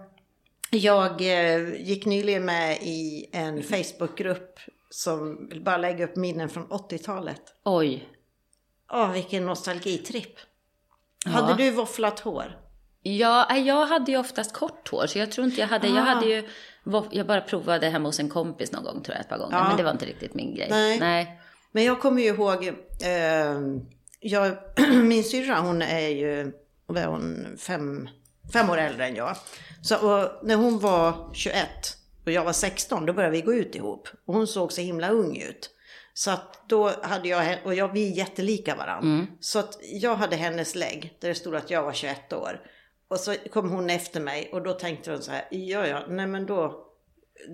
jag eh, gick nyligen med i en Facebookgrupp som bara lägga upp minnen från 80-talet. Oj. Åh, vilken nostalgitripp. Ja. Hade du våfflat hår? Ja, jag hade ju oftast kort hår, så jag tror inte jag hade, jag Ah. hade ju, jag bara provade hemma hos en kompis någon gång tror jag, ett par gånger, Ja. men det var inte riktigt min grej. Nej. nej. Men jag kommer ju ihåg, eh, jag, min syrra hon är ju, vad är hon, fem, fem år äldre än jag. Så när hon var 21 och jag var 16 då började vi gå ut ihop. Och hon såg så himla ung ut. Så att då hade jag, och jag, vi är jättelika varandra. Så att jag hade hennes lägg där det stod att jag var 21 år. Och så kom hon efter mig och då tänkte hon så här, ja ja, nej men då,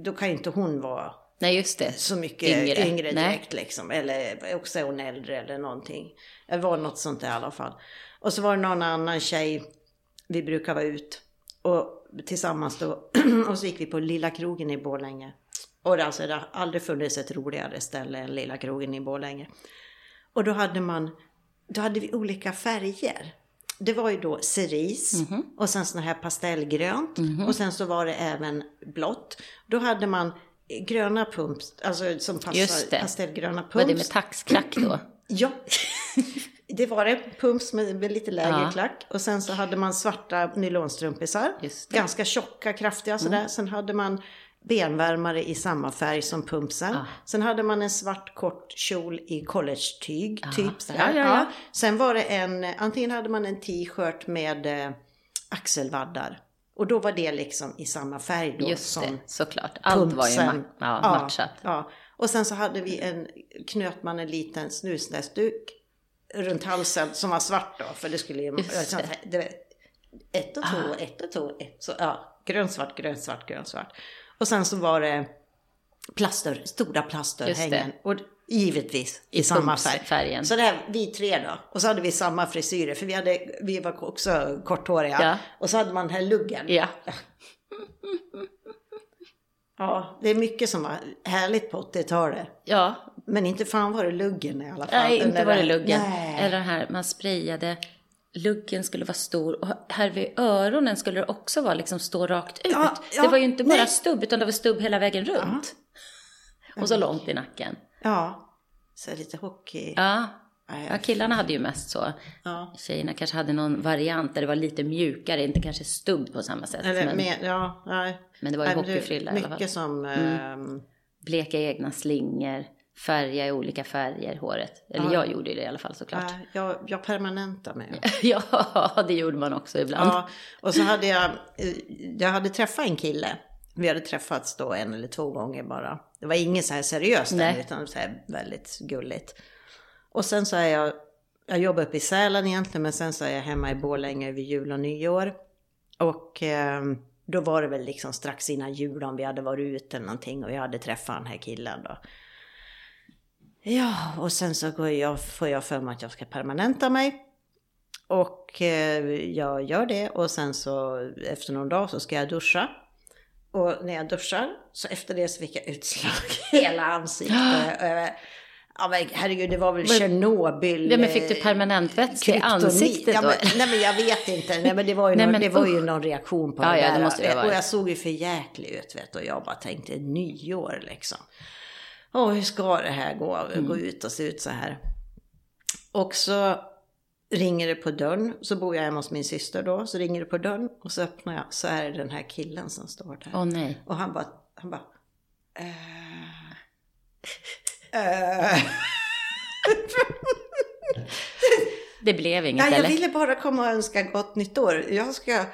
då kan inte hon vara Nej, just det. så mycket yngre, Yngre. Nej. direkt liksom. Eller också hon äldre eller någonting. Det var något sånt där i alla fall. Och så var det någon annan tjej, vi brukar vara ut och tillsammans då. och så gick vi på Lilla krogen i Borlänge. Och det, alltså, det har aldrig funnits ett roligare ställe än Lilla krogen i Borlänge. Och då hade man, då hade vi olika färger. Det var ju då cerise och sen sån här pastellgrönt och sen så var det även blått. Då hade man gröna pumps, alltså som Just passar det. pastellgröna pumps. Var det med taxklack då? Ja, det var det. Pumps med, med lite lägre Ja. klack. Och sen så hade man svarta nylonstrumpisar. Mm. Ganska tjocka, kraftiga sådär. Sen hade man benvärmare i samma färg som pumpsen. Ah. Sen hade man en svart kort kjol i collegetyg, typ så Ja, ja, ja. Sen var det en, antingen hade man en t-shirt med eh, axelvaddar. Och då var det liksom i samma färg då Just som det, såklart. Allt var ju pumpsen. ma- ja, matchat. Ja. Och sen så hade vi en, knöt man en liten snusnäsduk runt halsen som var svart då. För det skulle ju... Det. ett och två, ett och två, ett. Så, ja, grönt, svart, grönt, svart, grönt, svart. Och sen så var det plaster, stora plastörhängen. Och givetvis i, samma färg. pumpsfärgen. Så det här, vi tre då. Och så hade vi samma frisyrer, för vi, hade, vi var också korthåriga. Ja. Och så hade man den här luggen. Ja. Ja, det är mycket som var härligt på 80-talet. Ja, Men inte fan var det luggen i alla fall. nej, Den inte var det luggen. Nej. Eller det här, man sprayade. Luggen skulle vara stor och här vid öronen skulle det också vara liksom stå rakt ut. Ja, ja, det var ju inte bara nej. stubb utan det var stubb hela vägen runt. Och så långt i nacken. Ja, så lite hockey. Ja. Ja, killarna hade ju mest så. Ja. Tjejerna kanske hade någon variant där det var lite mjukare, inte kanske stubb på samma sätt. Eller men med, ja, nej. Men det var ju hockeyfrilla i alla fall. Mycket som... ehm, bleka egna slingor, färga i olika färger håret. Eller Ja. jag gjorde ju det i alla fall såklart. jag, jag permanentar mig. ja, det gjorde man också ibland. Ja, och så hade jag, eh, jag hade träffat en kille. Vi hade träffats då en eller två gånger bara. Det var inget så här seriöst Nej. utan så här väldigt gulligt. Och sen så är jag, jag jobbar uppe i Sälen egentligen, men sen så är jag hemma i Borlänge över jul och nyår. Och eh, då var det väl liksom strax innan jul om vi hade varit ute eller någonting och jag hade träffat den här killen då. Ja, och sen så går jag, får jag för mig att jag ska permanenta mig. Och eh, jag gör det och sen så efter någon dag så ska jag duscha. Och när jag duschar så efter det så fick jag utslag i hela ansiktet. Eh, Ja men herregud, det var väl Tjernobyl. Ja, men fick du eh, permanentvätska i ansiktet ja, då? men, Nej men jag vet inte. Nej men det var ju, Nej, någon, men det var ju någon reaktion på Ja, det ja, där. det måste det och jag såg ju för jäklig ut vet. Och jag bara tänkte nyår liksom. Åh hur ska det här gå? Mm. Gå ut och se ut så här. Och så ringer det på dörren. Så bor jag hemma hos min syster då. Så ringer det på dörren och så öppnar jag. Så är det den här killen som står där. Åh nej. Och han bara, han bara, eh, eh. Det blev inget Nej, jag eller? ville bara komma och önska gott nytt år. Jag ska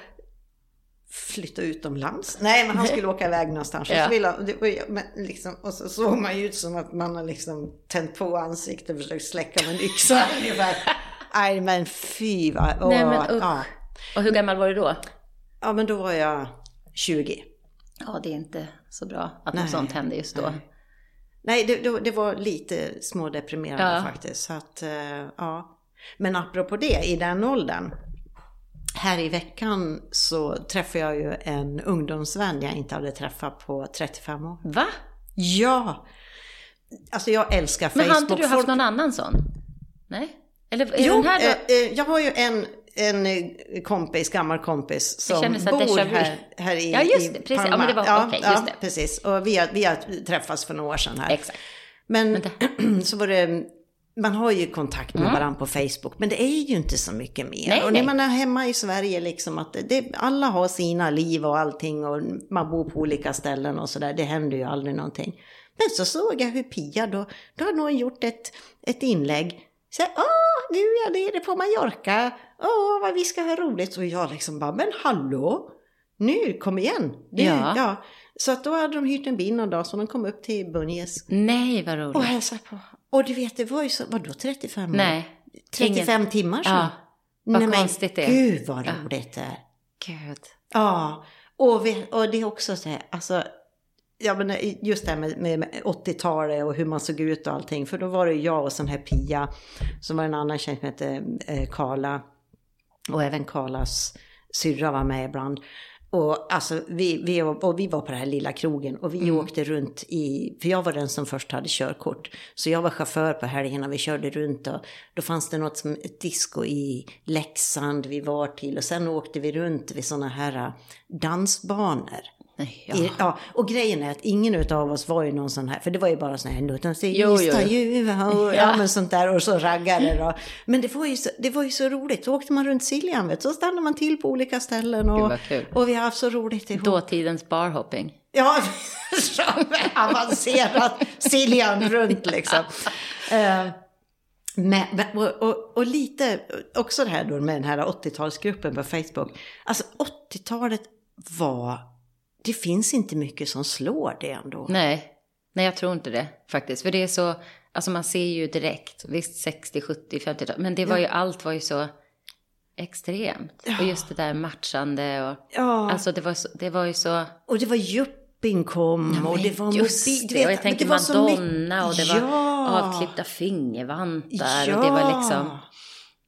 flytta utomlands. Nej, men han skulle åka iväg någonstans. Och, Ja. så ville men liksom, och så såg man ju ut som att man har liksom tänt på ansiktet och försökt släcka med en yxa ungefär. Nej, men fy vad... åh, Nej, men usch. ja. Och hur gammal var du då? ja, men då var jag 20. Ja, det är inte så bra att Nej. något sånt hände just då. Nej, det, det, det var lite smådeprimerande Ja. faktiskt. Så att, eh, ja. Men apropå det, i den åldern. Här i veckan så träffade jag ju en ungdomsvän jag inte hade träffat på 35 år. Va? Ja! Alltså jag älskar Men Facebook. har inte du haft Folk- någon annan sån? Nej? Eller är Jo, den här då? eh, eh, jag har ju en, en eh, kompis, gammal kompis som bor här, här i, Ja, just det, precis. Ja, men det var- ja, okej, ja, precis. Och vi har, vi har träffats för några år sedan här. Exakt. Men så var det man har ju kontakt med varandra på Facebook, men det är ju inte så mycket mer. Mm. Nej, och när nej. man är hemma i Sverige, liksom att det, alla har sina liv och allting och man bor på olika ställen och sådär, det händer ju aldrig någonting. Men så såg jag hur Pia då, då har någon gjort ett, ett inlägg. Så här, åh, nu är jag nere på Mallorca, åh, vad vi ska ha roligt. Och jag liksom bara, men hallå, nu, kom igen. Det, Ja. ja. Så att då hade de hyrt en bil någon dag, så de kom upp till Bunjes Nej, vad roligt. och hälsade på. Och du vet, det var ju så, vadå 35 år? Nej. 35 timmar så. Ja, vad Nej, men konstigt det är. Gud vad Ja. roligt det är. Gud. Ja, och, vi, och det är också så här, alltså, ja men just det här med, med, med 80-talet och hur man såg ut och allting. För då var det jag och sån här Pia, som var en annan tjej som hette eh, Karla. Och även Karlas syrra var med ibland. Och, alltså, vi, vi, och vi var på den här lilla krogen och vi åkte runt i, för jag var den som först hade körkort. Så jag var chaufför på helgerna, vi körde runt och då fanns det något som ett disco i Leksand vi var till och sen åkte vi runt vid sådana här äh, dansbanor. Nej, Ja. I, ja, och grejen är att ingen av oss var ju någon sån här, för det var ju bara sån här Jo, jo, sista ljuva och ja. men sånt där och så raggare då. Men det var ju så, det var ju så roligt, då åkte man runt Siljan vet så stannade man till på olika ställen och, och vi har haft så roligt ihop. Dåtidens barhopping. Ja, så avancerat Siljan runt liksom. Eh, men, men- och, och, och lite också det här då med den här 80-talsgruppen på Facebook. Alltså 80-talet var, det finns inte mycket som slår det ändå. Nej, nej jag tror inte det faktiskt. För det är så, alltså man ser ju direkt, visst 60, 70, 50 men det var ju, allt var ju så extremt. Och just det där matchande och, Ja, alltså det var, så, det var ju så, och det var Juppin kom och det var just mobil- det, vet, och jag tänker Madonna och det var Ja. avklippta fingervantar ja. och det var liksom,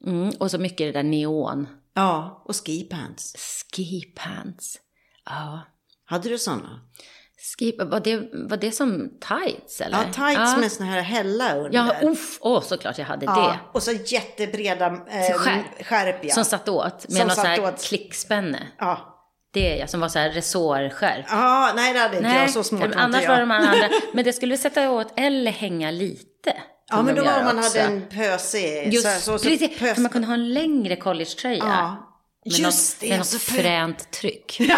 mm, och så mycket det där neon. Ja, och skipants. Ski pants. Ja. Hade du sådana? Ski, var, det, var det som tights eller? Ja, tights med såna här hälla under. Ja, uff, åh såklart jag hade Ja, det. och så jättebreda eh, skärp. skärp ja. Som satt åt med Som någon sån här åt. klickspänne. ja. Det jag, som var så här resårskärp. Ja, nej det hade inte jag, så smart annars jag. var de andra. Men det skulle sätta åt eller hänga lite. Ja, men då var om man också. hade en pösig... Just, så, så, så, precis, pös, man kunde ha en längre collegetröja. Ja, Med just något, det. med något fränt tryck.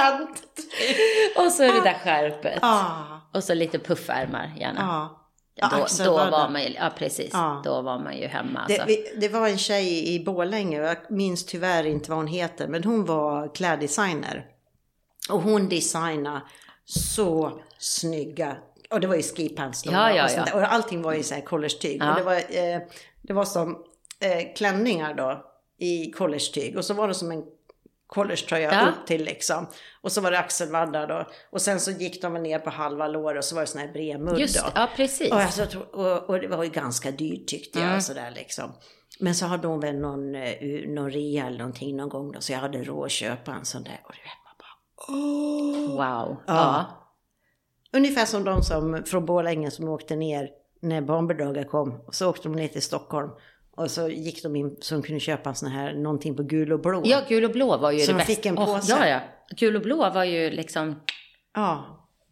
fränt. Och så är det där skärpet. Ja, Och så lite puffärmar gärna. Ja, då, då axelvaddar. var man ju, ja precis, Ja. då var man ju hemma Det, alltså. vi, det var en tjej i Borlänge, jag minns tyvärr inte vad hon heter, men hon var kläddesigner. Och hon designade så snygga, och det var ju skipants då, Ja, ja, och, sånt där. och allting var i så här collegetyg. Ja. Och det var, eh, det var som eh, klänningar då i collegetyg. Och så var det som en collegetröja Ja. upp till liksom. Och så var det axelvaddar då. Och sen så gick de ner på halva lår och så var det sån här bred mudd Just då. ja precis. Och, alltså, och, och det var ju ganska dyrt tyckte jag. Mm. Sådär, liksom. Men så hade hon väl någon, eh, någon rea eller någonting någon gång då, så jag hade råd att köpa en sån där. Och du vet, man bara, åh! Wow. Ja. Ja. Ungefär som de som från Borlänge som åkte ner när barnbidraget kom. Och så åkte de ner till Stockholm. Och så gick de in så de kunde köpa en sån här, någonting på gul och blå. ja, gul och blå var ju Så det de bästa. fick en påse. ja, ja. Gul och blå var ju liksom, Ja.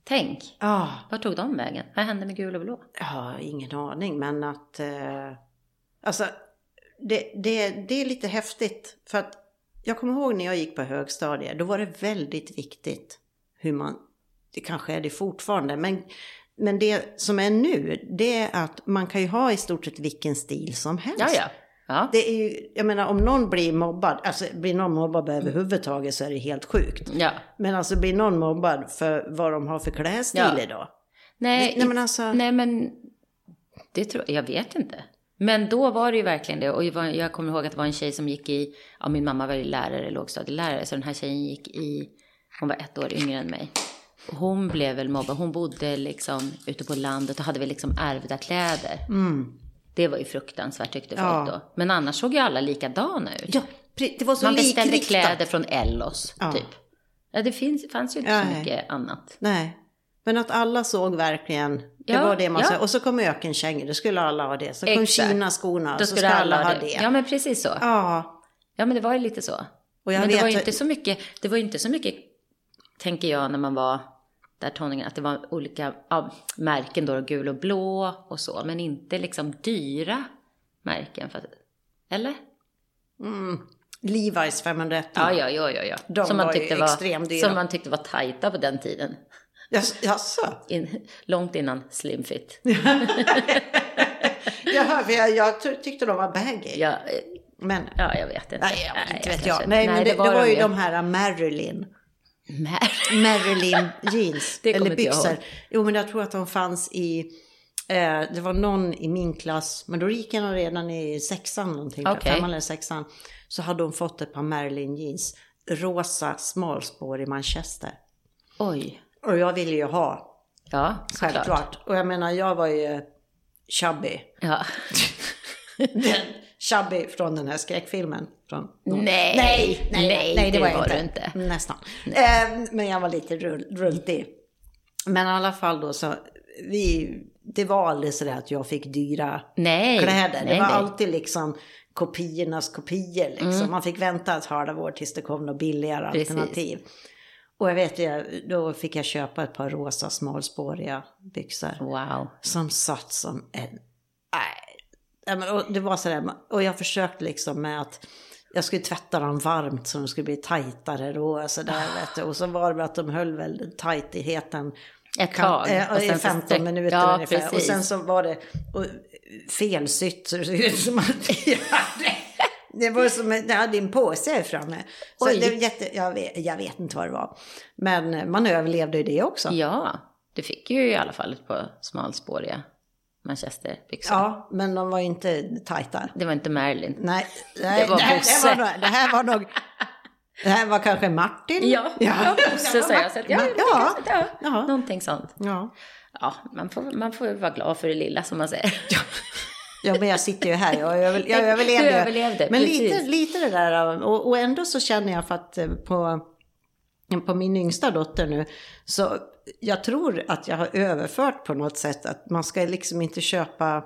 tänk. Ja. Vart tog de vägen? Vad hände med gul och blå? Ja, ingen aning, men att... Eh, alltså, det, det, det är lite häftigt. För att jag kommer ihåg när jag gick på högstadiet, då var det väldigt viktigt hur man... Det kanske är det fortfarande, men, men det som är nu, det är att man kan ju ha i stort sett vilken stil som helst. Ja, ja. ja. Det är ju, jag menar om någon blir mobbad, alltså blir någon mobbad överhuvudtaget så är det helt sjukt. ja. Men alltså blir någon mobbad för vad de har för klädstil Ja. idag? Nej, Nej men alltså... nej, men det tror jag vet inte. Men då var det ju verkligen det. Och jag, var, jag kommer ihåg att det var en tjej som gick i, ja min mamma var ju lärare, lågstadielärare, så den här tjejen gick i, hon var ett år yngre än mig. Hon blev väl mobbad, hon bodde liksom ute på landet och hade väl liksom ärvda kläder. Mm. Det var ju fruktansvärt tyckte folk Ja. då. Men annars såg ju alla likadana ut. Ja, det var så Man beställde likriktat. kläder från Ellos, Ja. typ. Ja, det finns, fanns ju inte så Nej. mycket annat. Nej, men att alla såg verkligen, det Ja, var det man ja. sa. Och så kom ökenkängor, då skulle alla ha det. Så kom. Kina-skorna, så skulle ska alla ha det. Ja, men precis så. Ja, Ja, men det var ju lite så. och jag men det var ju inte så mycket, det var inte så mycket, tänker jag, när man var där toningen, att det var olika ja, märken då, gul och blå och så, men inte liksom dyra märken. För, eller? Levi's 501. Ja, ja, ja, ja. ja. De som, man var tyckte var, extremdyra. som man tyckte var tajta på den tiden. Jas- Jaså? In, långt innan slimfit. Jaha, för jag, jag ty- tyckte de var baggy. Ja, eh, Men, ja, jag vet inte. nej, jag, inte vet kanske- jag. Nej, men det, det var, de ju de här Marilyn. Mer- Marilyn jeans. Eller byxor. Jo, men jag tror att de fanns i... Eh, det var någon i min klass, men då gick jag redan i sexan någonting. Okej. Femman eller sexan. Så hade hon fått ett par Marilyn jeans. Rosa smalspår i manchester. Oj. Och jag ville ju ha, Ja, självklart. Och jag menar, jag var ju chubby. Ja. Den chubby från den här skräckfilmen. Från, Nej, nej, nej, nej, det var jag du inte. Nästan. Eh, men jag var lite rull, rultig. Men i alla fall då så, vi, det var aldrig så att jag fick dyra Nej, kläder. Det nej, var nej. alltid liksom kopiornas kopior. Liksom. Man fick vänta ett halvår tills det kom något billigare Precis. alternativ. Och jag vet, jag, då fick jag köpa ett par rosa smalspåriga byxor Wow. som satt som en... Men, och det var sådär, och jag försökte liksom med att jag skulle tvätta dem varmt så de skulle bli tajtare då. Och, så där, vet du. och så var det att de höll väl tajtheten Ett tag. eh, och i sen så 15 sträck- minuter ja, ungefär. Och Precis. sen så var det och, felsytt så det såg ut som att jag hade, det var som att jag hade en påse här framme. Så Oj. det var jätte, jag, vet, jag vet inte vad det var. Men man överlevde ju det också. Ja, du fick ju i alla fall ett par smalspåriga manchesterbyxor. Ja, men de var inte tajta. Det var inte Marilyn. Nej, nej Det var Bosse. det, det här var nog... Det här var kanske Martin? Ja, ja. Bosse sa jag. Så att, ja, ja. ja. ja, Ja. någonting sånt. Ja. Ja, man får, man får vara glad för det lilla som man säger. ja, men jag sitter ju här. Jag, jag, jag Du överlevde. överlevde, men precis. lite, lite det där. Och, och ändå så känner jag för att eh, på, på min yngsta dotter nu. Så jag tror att jag har överfört på något sätt att man ska liksom inte köpa.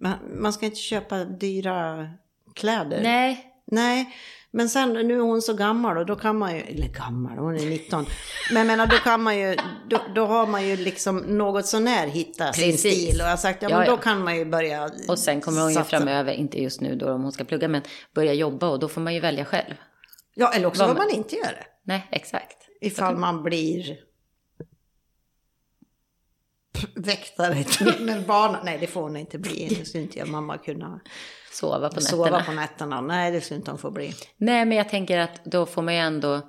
Man, man ska inte köpa dyra kläder. Nej, Nej, men sen nu är hon så gammal och då kan man ju, eller gammal, hon är 19. Men jag menar då kan man ju, då, då har man ju liksom något sånär hittat sin stil. Och jag har sagt, ja, Ja, men då ja. kan man ju börja och sen kommer hon ju satsa. framöver, inte just nu då om hon ska plugga, men börja jobba och då får man ju välja själv. Ja, eller också Vad får man- man inte göra det. Nej, exakt. Ifall man blir väktare i tunnelbanan. Nej, det får hon inte bli. Det skulle inte jag mamma kunna Sova på nätterna. sova på nätterna. Nej, det skulle inte hon få bli. Nej, men jag tänker att då får man ju ändå,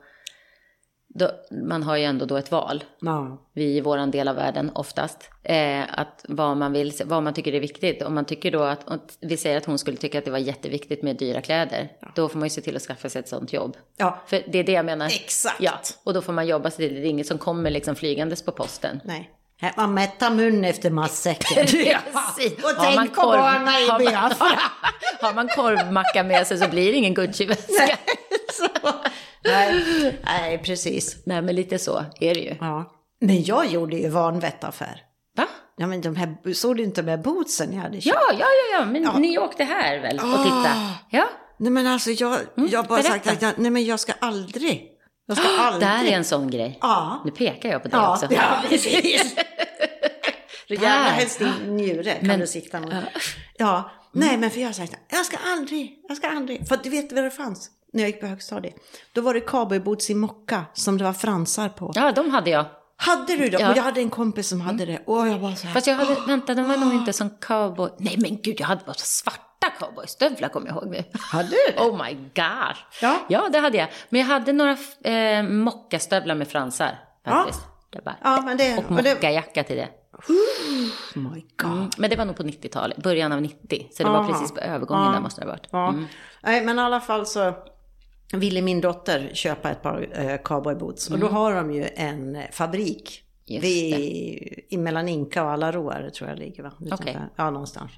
då, man har ju ändå då ett val. Ja. vi i våran del av världen oftast. Eh, att vad man vill, vad man tycker är viktigt. Om man tycker då att, om vi säger att hon skulle tycka att det var jätteviktigt med dyra kläder. Då får man ju se till att skaffa sig ett sånt jobb. ja, För det är det jag menar. Exakt. Ja, och då får man jobba sig till det. Det är inget som kommer liksom flygandes på posten. nej. Man mättar mun efter matsäcken. Precis. Och Har man tänk på barnen i Biafra. Har man korvmacka med sig så blir det ingen Gucci-väska. Nej, nej, precis. Nej, men lite så är det ju. Ja. Men jag gjorde ju vanvettaffär. Va? Ja, men de här, såg du inte här bootsen jag hade köpt? Ja, ja, ja, ja, men ni åkte här väl och titta? Ja, Nej men alltså jag, jag har bara sagt berätta. att jag, nej men jag ska aldrig. Jag ska aldrig. det här är en sån grej. Ja. Nu pekar jag på det Ja, också. ja precis. Gärna Där. helst din njure kan Men- du sitta mot. Ja, nej men för jag har sagt jag ska aldrig, jag ska aldrig. För du vet vad det fanns när jag gick på högstadiet? Då var det cowboyboots i mocka som det var fransar på. Ja, de hade jag. Hade du det? Ja. Och jag hade en kompis som hade det. Och jag bara så här. Fast jag hade, vänta, de var nog inte som cowboy. Nej men gud, jag hade bara svarta cowboystövlar kommer jag ihåg nu. Hade du? Oh my god. Ja. ja, det hade jag. Men jag hade några eh, mockastövlar med fransar faktiskt. Det bara. Ja, men det- Och mockajacka till det. Oh my god. Mm. Men det var nog på 90-talet, början av 90. Så det var Aha. precis på övergången Ja. där måste det ha varit. Ja. Mm. Nej, men i alla fall så ville min dotter köpa ett par eh, cowboyboots. Och då har de ju en eh, fabrik. Mm. Just vid, i mellan Inka och Alaroa, tror jag ligger va? Utanför. Okej. Ja, någonstans.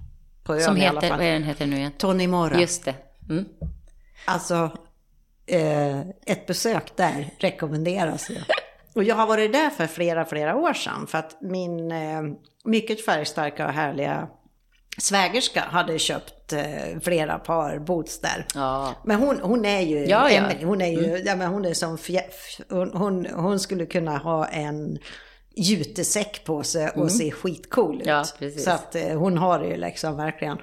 På ön Som i alla heter, fall. vad är den heter nu igen? Tony Mora. Just det. Mm. Alltså, eh, ett besök där rekommenderas ju. Och jag har varit där för flera, flera år sedan. För att min eh, mycket färgstarka och härliga svägerska hade köpt eh, flera par boots där. Ja. Men hon, hon är ju, Ja, ja. Emelie, hon är ju, ja, men hon är som fjä, hon, hon, hon skulle kunna ha en jutesäck på sig och se skitcool ut. Ja. Så att eh, hon har det ju liksom verkligen.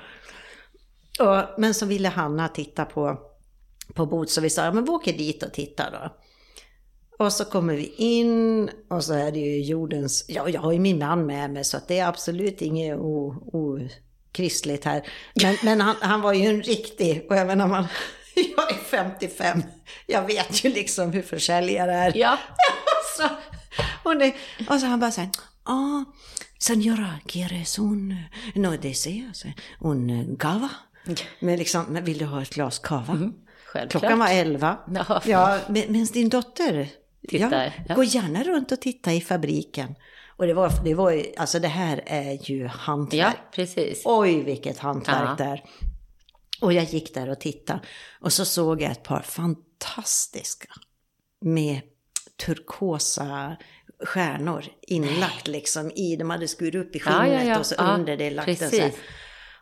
Och, men så ville Hanna titta på, på boots så vi sa, ja, men vi åker dit och tittar då. Och så kommer vi in och så är det ju jordens, ja jag har ju min man med mig så att det är absolut inget okristligt här. Men, men han, han var ju en riktig, och jag menar man, jag är 55, jag vet ju liksom hur försäljare är. Ja. hon är, och så han bara säger, ah, senora, quieres un, no deseas, un cava? Men liksom, men vill du ha ett glas cava? Självklart. Klockan var elva. Ja. Ja, med- medan din dotter Tittar, Ja, ja. Gå gärna runt och titta i fabriken. Och det var, det var alltså det här är ju Ja, hantverk. precis. Oj, vilket hantverk Ja. där. Och jag gick där och tittade. Och så såg jag ett par fantastiska med turkosa stjärnor inlagt liksom i. De hade skurit upp i Ja, skinnet ja, ja. och så Ja, under det lagt en så här. precis.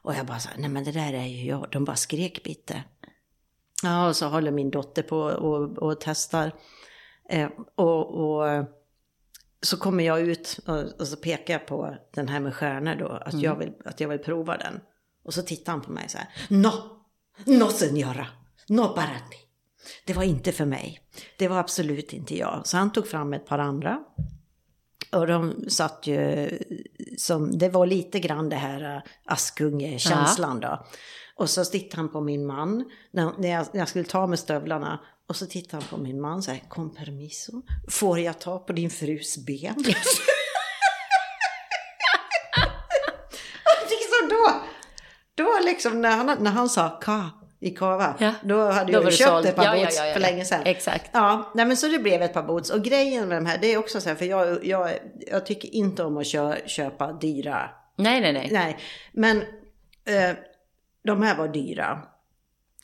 Och jag bara så här, nej men det där är ju jag. De bara skrek bitte. Ja, och så håller min dotter på och, och testar. Eh, och, och så kommer jag ut och, och så pekar jag på den här med stjärnor då, att, Mm. jag vill, att jag vill prova den. Och så tittar han på mig så här, no, no senora, no para ti. Det var inte för mig. Det var absolut inte jag. Så han tog fram ett par andra. Och de satt ju som, det var lite grann det här äh, Askunge-känslan då. Och så tittade han på min man när, jag, när jag skulle ta med stövlarna. Och så tittade han på min man så här, con permiso, får jag ta på din frus ben? Och liksom då, då liksom när han, när han sa ka i kava, Ja, då hade då jag köpt ett par Ja, boots ja, för länge sedan. Exakt. Ja, nej men så det blev ett par boots. Och grejen med de här, det är också så här, för jag, jag, jag tycker inte om att kö, köpa dyra. Nej, nej, nej. Nej, men eh, de här var dyra.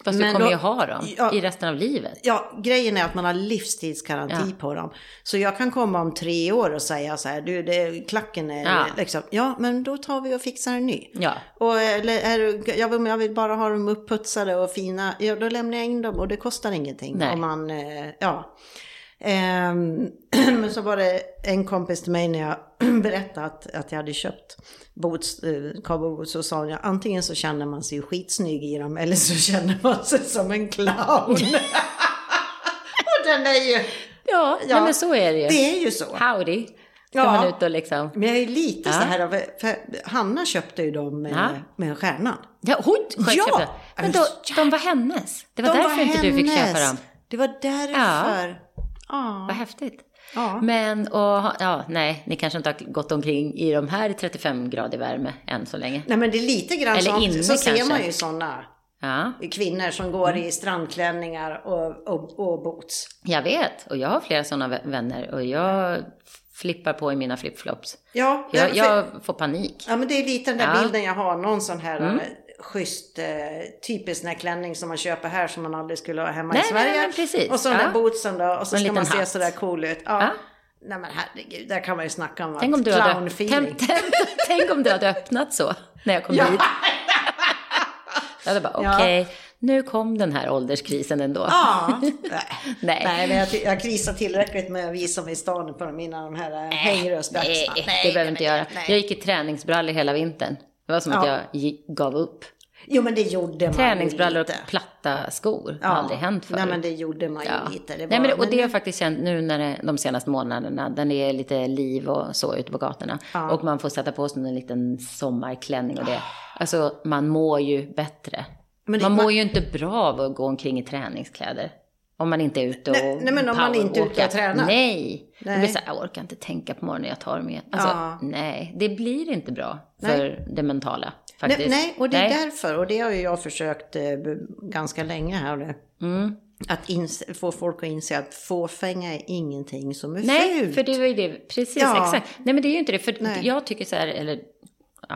Fast du Men kommer då- ju ha dem Ja. i resten av livet. Ja, grejen är att man har livstidsgaranti Ja. på dem. Så jag kan komma om tre år och säga så här, du, det, klacken är Ja. liksom, ja men då tar vi och fixar en ny. Ja. Och eller, är, du- jag, vill, jag vill bara ha dem upputsade och fina, ja då lämnar jag in dem och det kostar ingenting. Nej. Om man, eh, ja. Ehm, men så var det en kompis till mig när jag berättade att, att jag hade köpt boots, eh, cowboyboots så sa hon, ja, antingen så känner man sig skitsnygg i dem eller så känner man sig som en clown. och den är ju, Ja, Ja, men så är det ju. det är ju så. Howdy. Ska Ja. man ut och liksom... Men jag är lite Ja. så här, för Hanna köpte ju dem med, Ja. med stjärnan. Ja, hon Ja! köpte. Men då, de var hennes. Det var De därför inte du fick hennes. köpa dem. Det var därför. Ja. Vad häftigt. Ja. Men, och, ja, nej, ni kanske inte har gått omkring i de här 35 grader värme än så länge. Nej men det är lite grann Eller sånt. inne så ser kanske. man ju sådana Ja, kvinnor som går i strandklänningar och, och, och boots. jag vet. Och jag har flera sådana vä- vänner och jag flippar på i mina flipflops. Ja, Jag, jag får panik. ja men det är lite den där Ja. Mm. bilden jag har. Någon sån här eh, schysst, eh, typisk den klänning som man köper här som man aldrig skulle ha hemma Nej, i nej, Sverige. men precis. Och så den Ja. där bootsen då. Och så ska man se hatt. sådär cool ut. Ja. Ja. Nej men herregud, där kan man ju snacka om Tänk om, du hade, tänk, tänk, tänk om du hade öppnat så när jag kom Ja. hit. Jag hade bara, Ja. okej, nu kom den här ålderskrisen ändå. Ja. Nej. Nej. Nej, men jag, jag krisar tillräckligt med att visa mig i stan på mina de här hängrösbyxorna. Nej, det behöver inte göra. nej. Jag gick i träningsbrallor hela vintern. Det var som att Ja. jag gav upp. Jo, men det gjorde man Träningsbrallor och platta skor. har aldrig hänt förut. Nej, men det gjorde man ju Ja. lite. Det var, Nej, men det, och men det har jag faktiskt känt nu när det, de senaste månaderna, när det är lite liv och så ute på gatorna. Ja. Och man får sätta på sig en liten sommarklänning och det. Alltså, man mår ju bättre. Det- man mår man- ju inte bra av att gå omkring i träningskläder. Om man inte är ute och Nej, nej, men om man inte är ute och tränar. Nej. Nej. Det blir så här, jag orkar inte tänka på morgonen, jag tar igen. Alltså, Ja. nej. Det blir inte bra för det mentala. Faktiskt. nej, nej, och det är Nej. därför, och det har ju jag försökt eh, ganska länge här nu. Mm. Att inse, få folk att inse att fåfänga är ingenting som är Nej, fult. för det var ju det, precis, Ja. exakt. Nej, men det är ju inte det, för Nej. jag tycker så här, eller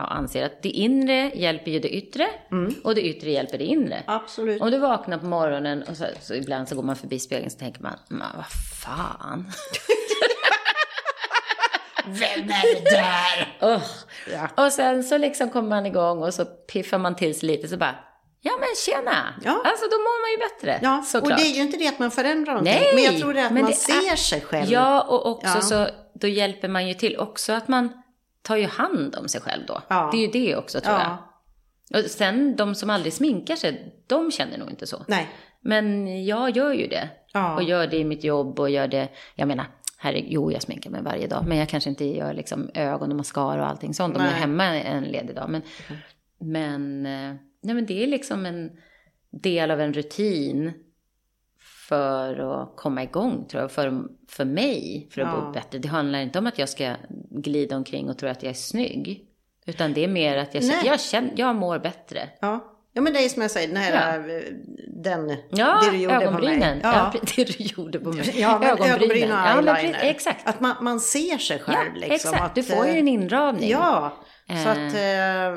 anser att det inre hjälper ju det yttre Mm. och det yttre hjälper det inre. Absolut. Om du vaknar på morgonen och så, så ibland så går man förbi spegeln så tänker man, men vad fan. Vem är det där? Ugh. Ja. Och sen så liksom kommer man igång och så piffar man till sig lite så bara, Ja men tjena! Ja. Alltså då mår man ju bättre. Ja, såklart. och det är ju inte det att man förändrar någonting. Nej, men jag tror det är att man det ser sig själv. Ja, och också Ja. så då hjälper man ju till också att man tar ju hand om sig själv då. Ja. Det är ju det också tror Ja. jag. Och sen de som aldrig sminkar sig, de känner nog inte så. Nej. Men jag gör ju det. Ja. Och gör det i mitt jobb och gör det, jag menar, herregud, jo jag sminkar mig varje dag. Men jag kanske inte gör liksom ögon och mascara och allting sånt om jag är Nej. hemma en ledig dag. Men, men, eh, nej, men det är liksom en del av en rutin för att komma igång tror jag. För, för mig, för att Ja. bo bättre. Det handlar inte om att jag ska glida omkring och tro att jag är snygg. Utan det är mer att jag, känner, jag, känner, jag mår bättre. Ja. ja, men det är som jag säger, den här, eh, den, Ja, det du gjorde ögonbrynen. på mig. Ja. det du gjorde på mig. Ja, men ögonbryn och Ja, men eyeliner. exakt. Att man, man ser sig själv Ja, liksom. exakt. Att, du får ju eh, en inramning. Ja, så Eh. att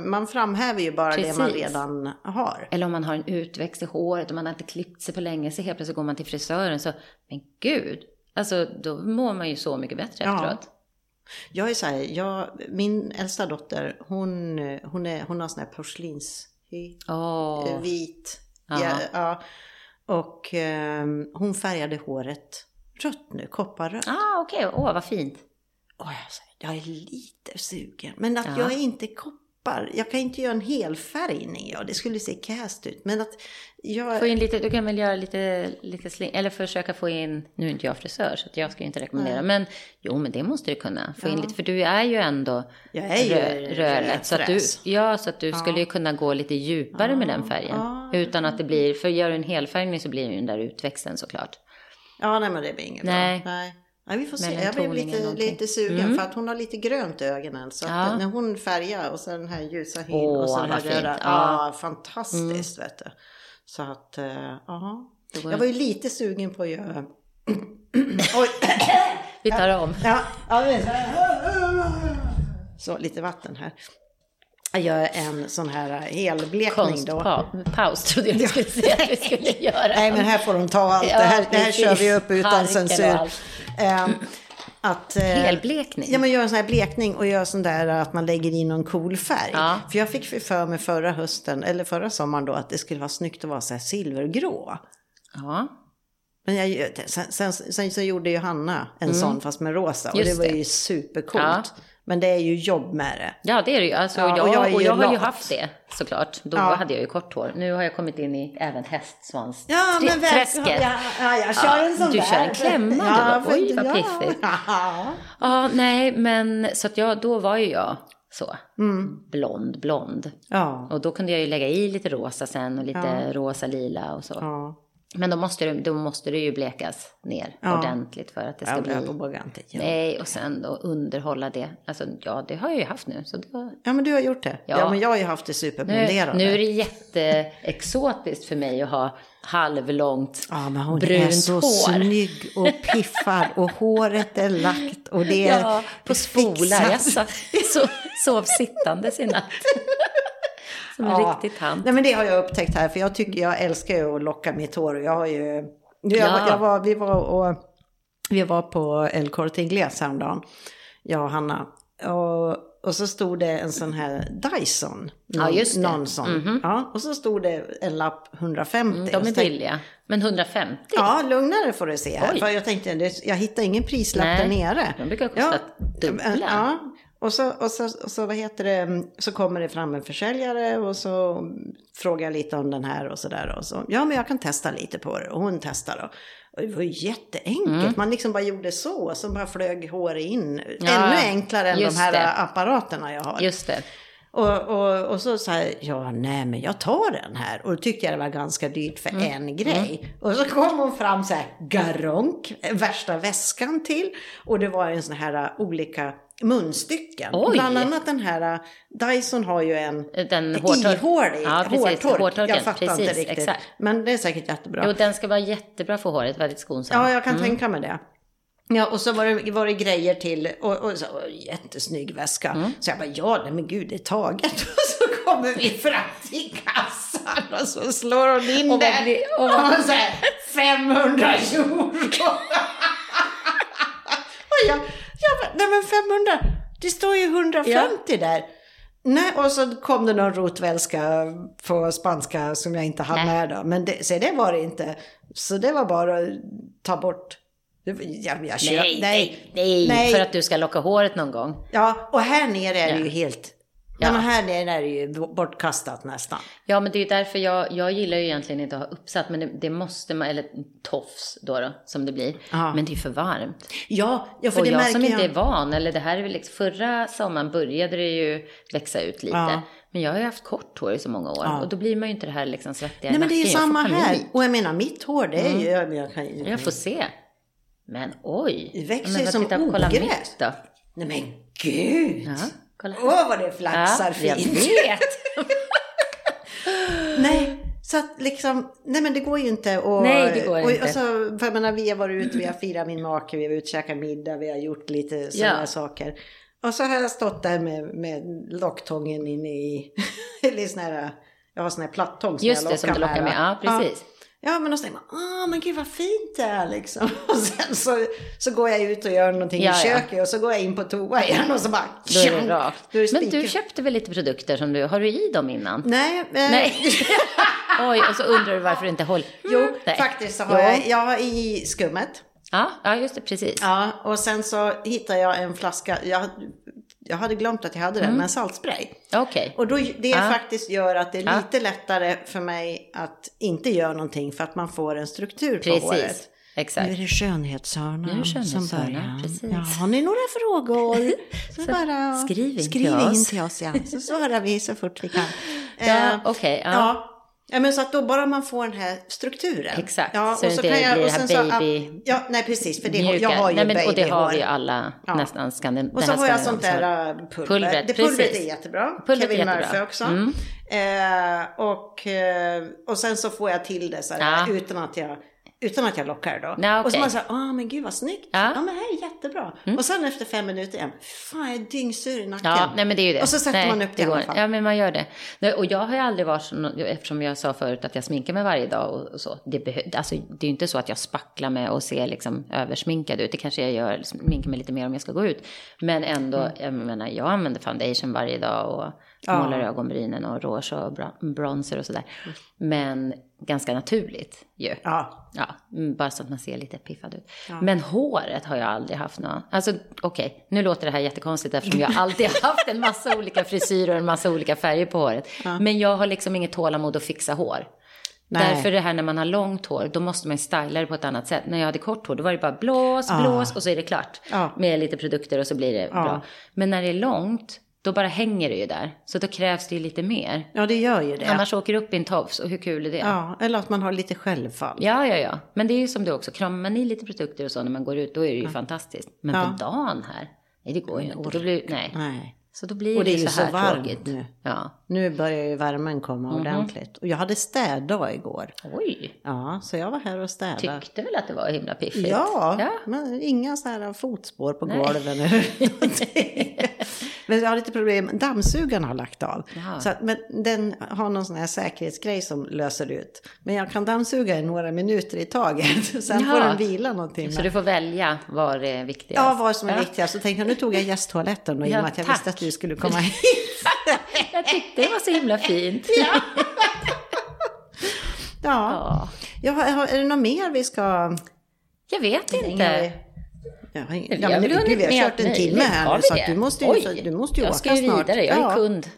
eh, man framhäver ju bara det man Precis. redan har. Eller om man har en utväxt i håret och man har inte klippt sig på länge så helt plötsligt går man till frisören så, men gud, alltså då mår man ju så mycket bättre Ja. efteråt. Jag är så här, jag, min äldsta dotter, hon, hon, är, hon har sån här porslinshy, eh, vit. Ja. Ja. Och ehm, hon färgade håret rött nu, kopparrött. ah, okej, åh vad fint. Och jag, är lite sugen. Men att Ja. jag är inte koppar. Jag kan inte göra en helfärgning. Ja, det skulle se cast ut. Men att jag... Få in lite, du kan väl göra lite, lite sling, eller försöka få in, nu är inte jag frisör så jag ska inte rekommendera, men jo men det måste du kunna. Få in Ja. lite, för du är ju ändå Jag är ju rö- rödlätt. Så att du, ja, så att du skulle ju kunna gå lite djupare med den färgen. ja. Utan att det blir, för gör du en helfärgning så blir det ju den där utväxten såklart. Ja, nej men det blir inget Nej. bra. Nej. Nej, vi får se. Jag blev lite, lite sugen Mm. för att hon har lite grönt i ögonen. Så att Ja. när hon färgar och så den här ljusa hyn Åh, och så den här röda. Ja. Mm. Ja, fantastiskt vet du. Så att, eh, ja. Går- Jag var ju lite sugen på att göra... Oj! Vi tar om. Ja, ja så. lite vatten här. Jag gör en sån här helblekning då. Konstpaus trodde jag du skulle säga att vi skulle göra. Nej men här får de ta allt. Ja, det, här, det här kör vi upp utan censur. Ehm, att, eh, Helblekning? Ja men gör en sån här blekning och gör sån där att man lägger in någon cool färg. Ja. För jag fick för mig förra hösten, eller förra sommaren då, att det skulle vara snyggt att vara så här silvergrå. Ja, Men jag, sen, sen, sen så gjorde ju Hanna en sån fast med rosa och Mm. Just det var det. ju supercoolt. Ja. Men det är ju jobb med det. ja det är det ju. Alltså, Ja, jag, och jag och jag har ju haft det såklart. Då Ja. hade jag ju kort hår. Nu har jag kommit in i även hästsvans Ja, men väl, träsket. ja, ja, jag kör Ja, en sån du där. kör en klämma ja, då. Oj, vad ja. piffigt. Ja. Ja, nej, men så att jag, då var ju jag så. Mm. Blond, blond. Ja. Och då kunde jag ju lägga i lite rosa sen och lite Ja. rosa, lila och så. Ja. Men då måste, det, då måste det ju blekas ner Ja. ordentligt för att det ska Jag bli... Boganti. Ja. Nej, och sen då underhålla det. Alltså, ja, det har jag ju haft nu. Så då, ja, men du har gjort det. Ja, Ja. men jag har ju haft det nu, superblonderade. nu är det jätteexotiskt för mig att ha halvlångt Ja, men hon brunt är så hår. snygg och piffad och håret är lagt och det är Ja, på spolar. Jag sov sittandes i natt. Som en Ja. riktig tant. Nej men det har jag upptäckt här för jag tycker jag älskar ju att locka mitt hår och jag har ju... Jag, Ja. jag var, vi var och vi var på El Corte Inglés häromdagen, jag och Hanna. Och, och så stod det en sån här Dyson. Ja, Någon, det. Någon sån. Ja, och så stod det en lapp 150. Mm, de är tänkte- billiga. Men 150? Ja, lugnare får du se här. För jag tänkte, jag hittar ingen prislapp Nej, där nere. de brukar kosta dubbla. Ja, och så, och, så, och så, vad heter det, så kommer det fram en försäljare och så frågar jag lite om den här och så där. Och så, ja, men jag kan testa lite på det. Och hon testar då. Och det var ju jätteenkelt. Mm. Man liksom bara gjorde så, så bara flög håret in. Ja, Ännu enklare än de här det. apparaterna jag har. Just det. Och, och, och så sa jag, ja nej men jag tar den här. Och då tyckte jag det var ganska dyrt för Mm. en grej. Och så kom hon fram så här, garonk, värsta väskan till. Och det var en sån här uh, olika munstycken. Oj. Bland annat den här, uh, Dyson har ju en Den hårtork. ihålig Ja, precis. hårtork. Hårtorken, Jag fattar inte precis, riktigt. exakt. Men det är säkert jättebra. Jo, den ska vara jättebra för håret. Väldigt skonsam. Ja, jag kan tänka mig det. Ja, och så var det, var det grejer till, och, och så, och, jättesnygg väska. Så jag bara, ja, nej men gud, det är taget. Och så kommer vi fram till kassan och så slår hon in Och där. blir- och vad- hon säger, 500 euro. och jag, jag nej men 500, det står ju 150 där. Nej, och så kom det någon rotvälska på spanska som jag inte hann med då. Men det, så det var det inte. Så det var bara att ta bort. Det Jag, jag kör, Nej, nej, nej, Nej. För att du ska locka håret någon gång. Ja, och här nere är det Ja. ju helt... Ja. Men här nere är det ju bortkastat nästan. Ja, men det är ju därför jag, jag gillar ju egentligen inte att ha uppsatt, men det, det måste man, eller tofs då, då som det blir. Ja. Men det är ju för varmt. Ja, ja för och det jag märker som inte jag. är van, eller det här är väl liksom, förra sommaren började det ju växa ut lite. Ja. Men jag har ju haft kort hår i så många år Ja. och då blir man ju inte det här liksom svettiga Nej men det är ju samma här. Och jag menar mitt hår det är ju... Jag, jag kan, Jag får se. Men oj. Det växer Men som titta, Kolla ogräs. mitt då. Nej men gud! Ja, kolla. Åh vad det flaxar jag fint! vet. Nej, så att liksom, nej men det går ju inte att... Nej, det går och, inte. Och så, för jag menar, vi har varit ute, vi har firat min make, vi har och käkat middag, vi har gjort lite sådana Ja. saker. Och så har jag stått där med, med locktången inne i, eller sån här, jag har sån här plattång som Just jag det, som du lockar med. Ja, precis. Ja, men då tänker man, åh men gud vad fint det är liksom. Och sen så, så går jag ut och gör någonting Ja, i ja. köket och så går jag in på toa igen och så bara, Då är det rakt. är det Men du köpte väl lite produkter som du, har du i dem innan? Nej, eh, Nej. Oj, och så undrar du varför du inte håller. Jo, Nej. faktiskt så har Jo. jag, jag har i skummet. Ja, ja, just det, precis. Ja, och sen så hittade jag en flaska, jag, jag hade glömt att jag hade den, Mm. men saltspray. Okej. Och då, det Ja. faktiskt gör att det är Ja. lite lättare för mig att inte göra någonting för att man får en struktur på Precis. håret. Exakt. Nu är det skönhetshörnan som börjar. Ja, har ni några frågor? Så, Så bara skriv in skriv till in oss. till oss. Ja. Så svarar vi så fort vi kan. Ja, Eh, okej. ja. Ja. Ja, men så att då bara man får den här strukturen. Exakt, Ja, så det inte blir det här sen så- baby- Ja, nej precis, för det, Mjuka. jag har ju Nej, men, Och det har vi alla Ja. nästan. Och så har jag sånt där äh, pulver. Pulvret, det pulvret precis. är jättebra. Pulvret är Kevin jättebra. Murphy också. Mm. Eh, och, eh, och sen så får jag till det så här, utan, att jag, utan att jag lockar då. Ja, Och så man säger, ah men gud vad snyggt. Ja. Mm. Ja, men det här är jättebra. Och sen efter fem minuter igen, fan jag är dyngsur i nacken. Ja, nej men det är ju det. Och så sätter nej, man upp det i går- alla fall. Ja, men man gör det. Nej, Och jag har ju aldrig varit så, eftersom jag sa förut att jag sminkar mig varje dag och, och så. Det, alltså, det är ju inte så att jag spacklar med och ser liksom översminkad ut. Det kanske jag gör, sminkar mig lite mer om jag ska gå ut. Men ändå, Mm. jag menar, jag använder foundation varje dag och Ja. målar ögonbrynen och rouge och bronzer och sådär. Men ganska naturligt ju. Ja. Ja, mm, bara så att man ser lite piffad ut. Men håret har jag aldrig haft något. Alltså okej, nu låter det här jättekonstigt eftersom jag alltid haft en massa olika frisyrer och en massa olika färger på håret. Men jag har liksom inget tålamod att fixa hår. Nej. Därför det här när man har långt hår, då måste man styla det på ett annat sätt. När jag hade kort hår, då var det bara blås, blås och så är det klart. Ja. Med lite produkter och så blir det Ja. bra. Men när det är långt, då bara hänger det ju där. Så då krävs det ju lite mer. ja, det gör ju det. Annars åker det upp i en tofs och hur kul är det? Ja, eller att man har lite självfall. Ja, ja, ja. Men det är ju som du också, kramar man i lite produkter och så när man går ut, då är det ju fantastiskt. Men Ja. på dagen här, nej det går ju inte. Då blir, nej. Nej. Så då blir Och det det ju så här så varmt tråkigt. nu. Ja. Nu börjar ju värmen komma Mhm. ordentligt. Och jag hade städdag igår. Oj, Ja, så jag var här och städade. tyckte väl att det var himla piffigt. Ja, ja. men inga så här fotspår på Nej. golven. Men jag har lite problem, dammsugaren har lagt av. Jaha. Så att, men den har någon sån här säkerhetsgrej som löser ut. Men jag kan dammsuga i några minuter i taget. Sen får Jaha. den vila någon timme. Så du får välja vad det är viktigast. Ja, vad som är Ja. viktigast. Så tänkte jag, nu tog jag gästtoaletten och i och med att jag tack. visste att du skulle komma hit. Jag tyckte det var så himla fint. Ja. ja. Ja. ja. Är det något mer vi ska... Jag vet inte. Inga- Ja, Vi ja, har men väl gud, vi har kört en timme här Har nu vi så du måste ju, Oj. du måste ju Jag åka ska ju snart. vidare, jag är ja. kund.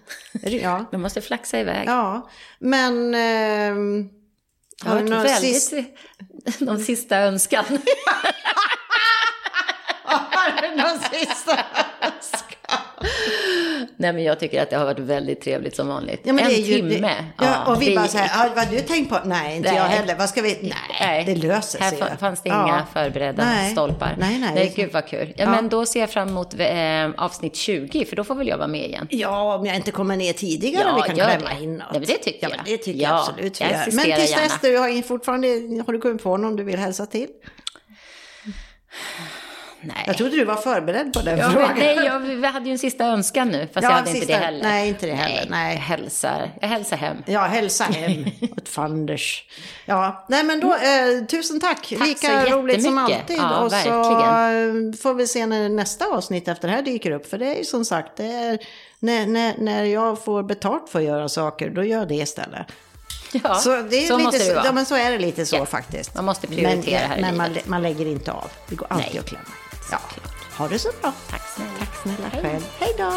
Ja, Jag måste flaxa iväg. ja. men... ehm, Jag har har några väldigt... sista... De sista önskan. Har du någon sista Nej men jag tycker att det har varit väldigt trevligt som vanligt. Ja, en det ju, timme. Det, ja, och vi, bara så här, vad du tänkt på? Nej, inte Nej. jag heller. Vad ska vi? Nej, det löser Här sig. ju. fanns det inga förberedda Nej. stolpar. Nej, nej. nej gud vad kul. Ja. Men då ser jag fram emot eh, avsnitt 20, för då får väl jag vara med igen. Ja, om jag inte kommer ner tidigare Ja, vi kan klämma det. in något. Ja, men det tycker ja, jag. Det tycker Ja, jag absolut jag. Men tills gärna. dess, du har fortfarande, har du kommit på någon du vill hälsa till? Nej. Jag trodde du var förberedd på den Ja, frågan. nej, jag, vi hade ju en sista önskan nu, fast Ja, jag hade sista- inte det heller. nej, inte det heller, nej. Jag hälsar, jag hälsar hem. Ja, hälsa hem åt fanders. Ja, nej men då, eh, tusen tack. Tack Lika så roligt som alltid. Ja, och så verkligen. eh, får vi se när nästa avsnitt efter det här dyker upp. För det är ju som sagt, det är, när, när, när jag får betalt för att göra saker, då gör jag det istället. Ja, så det är så lite, måste det så- vara. ja, men så är det lite så Ja, faktiskt. man måste prioritera men, här i Men man, livet. man lägger inte av. Det går alltid Nej. att klämma. Ja. Ha det så bra. Tack snälla. Tack snälla Hej. själv. Hej då.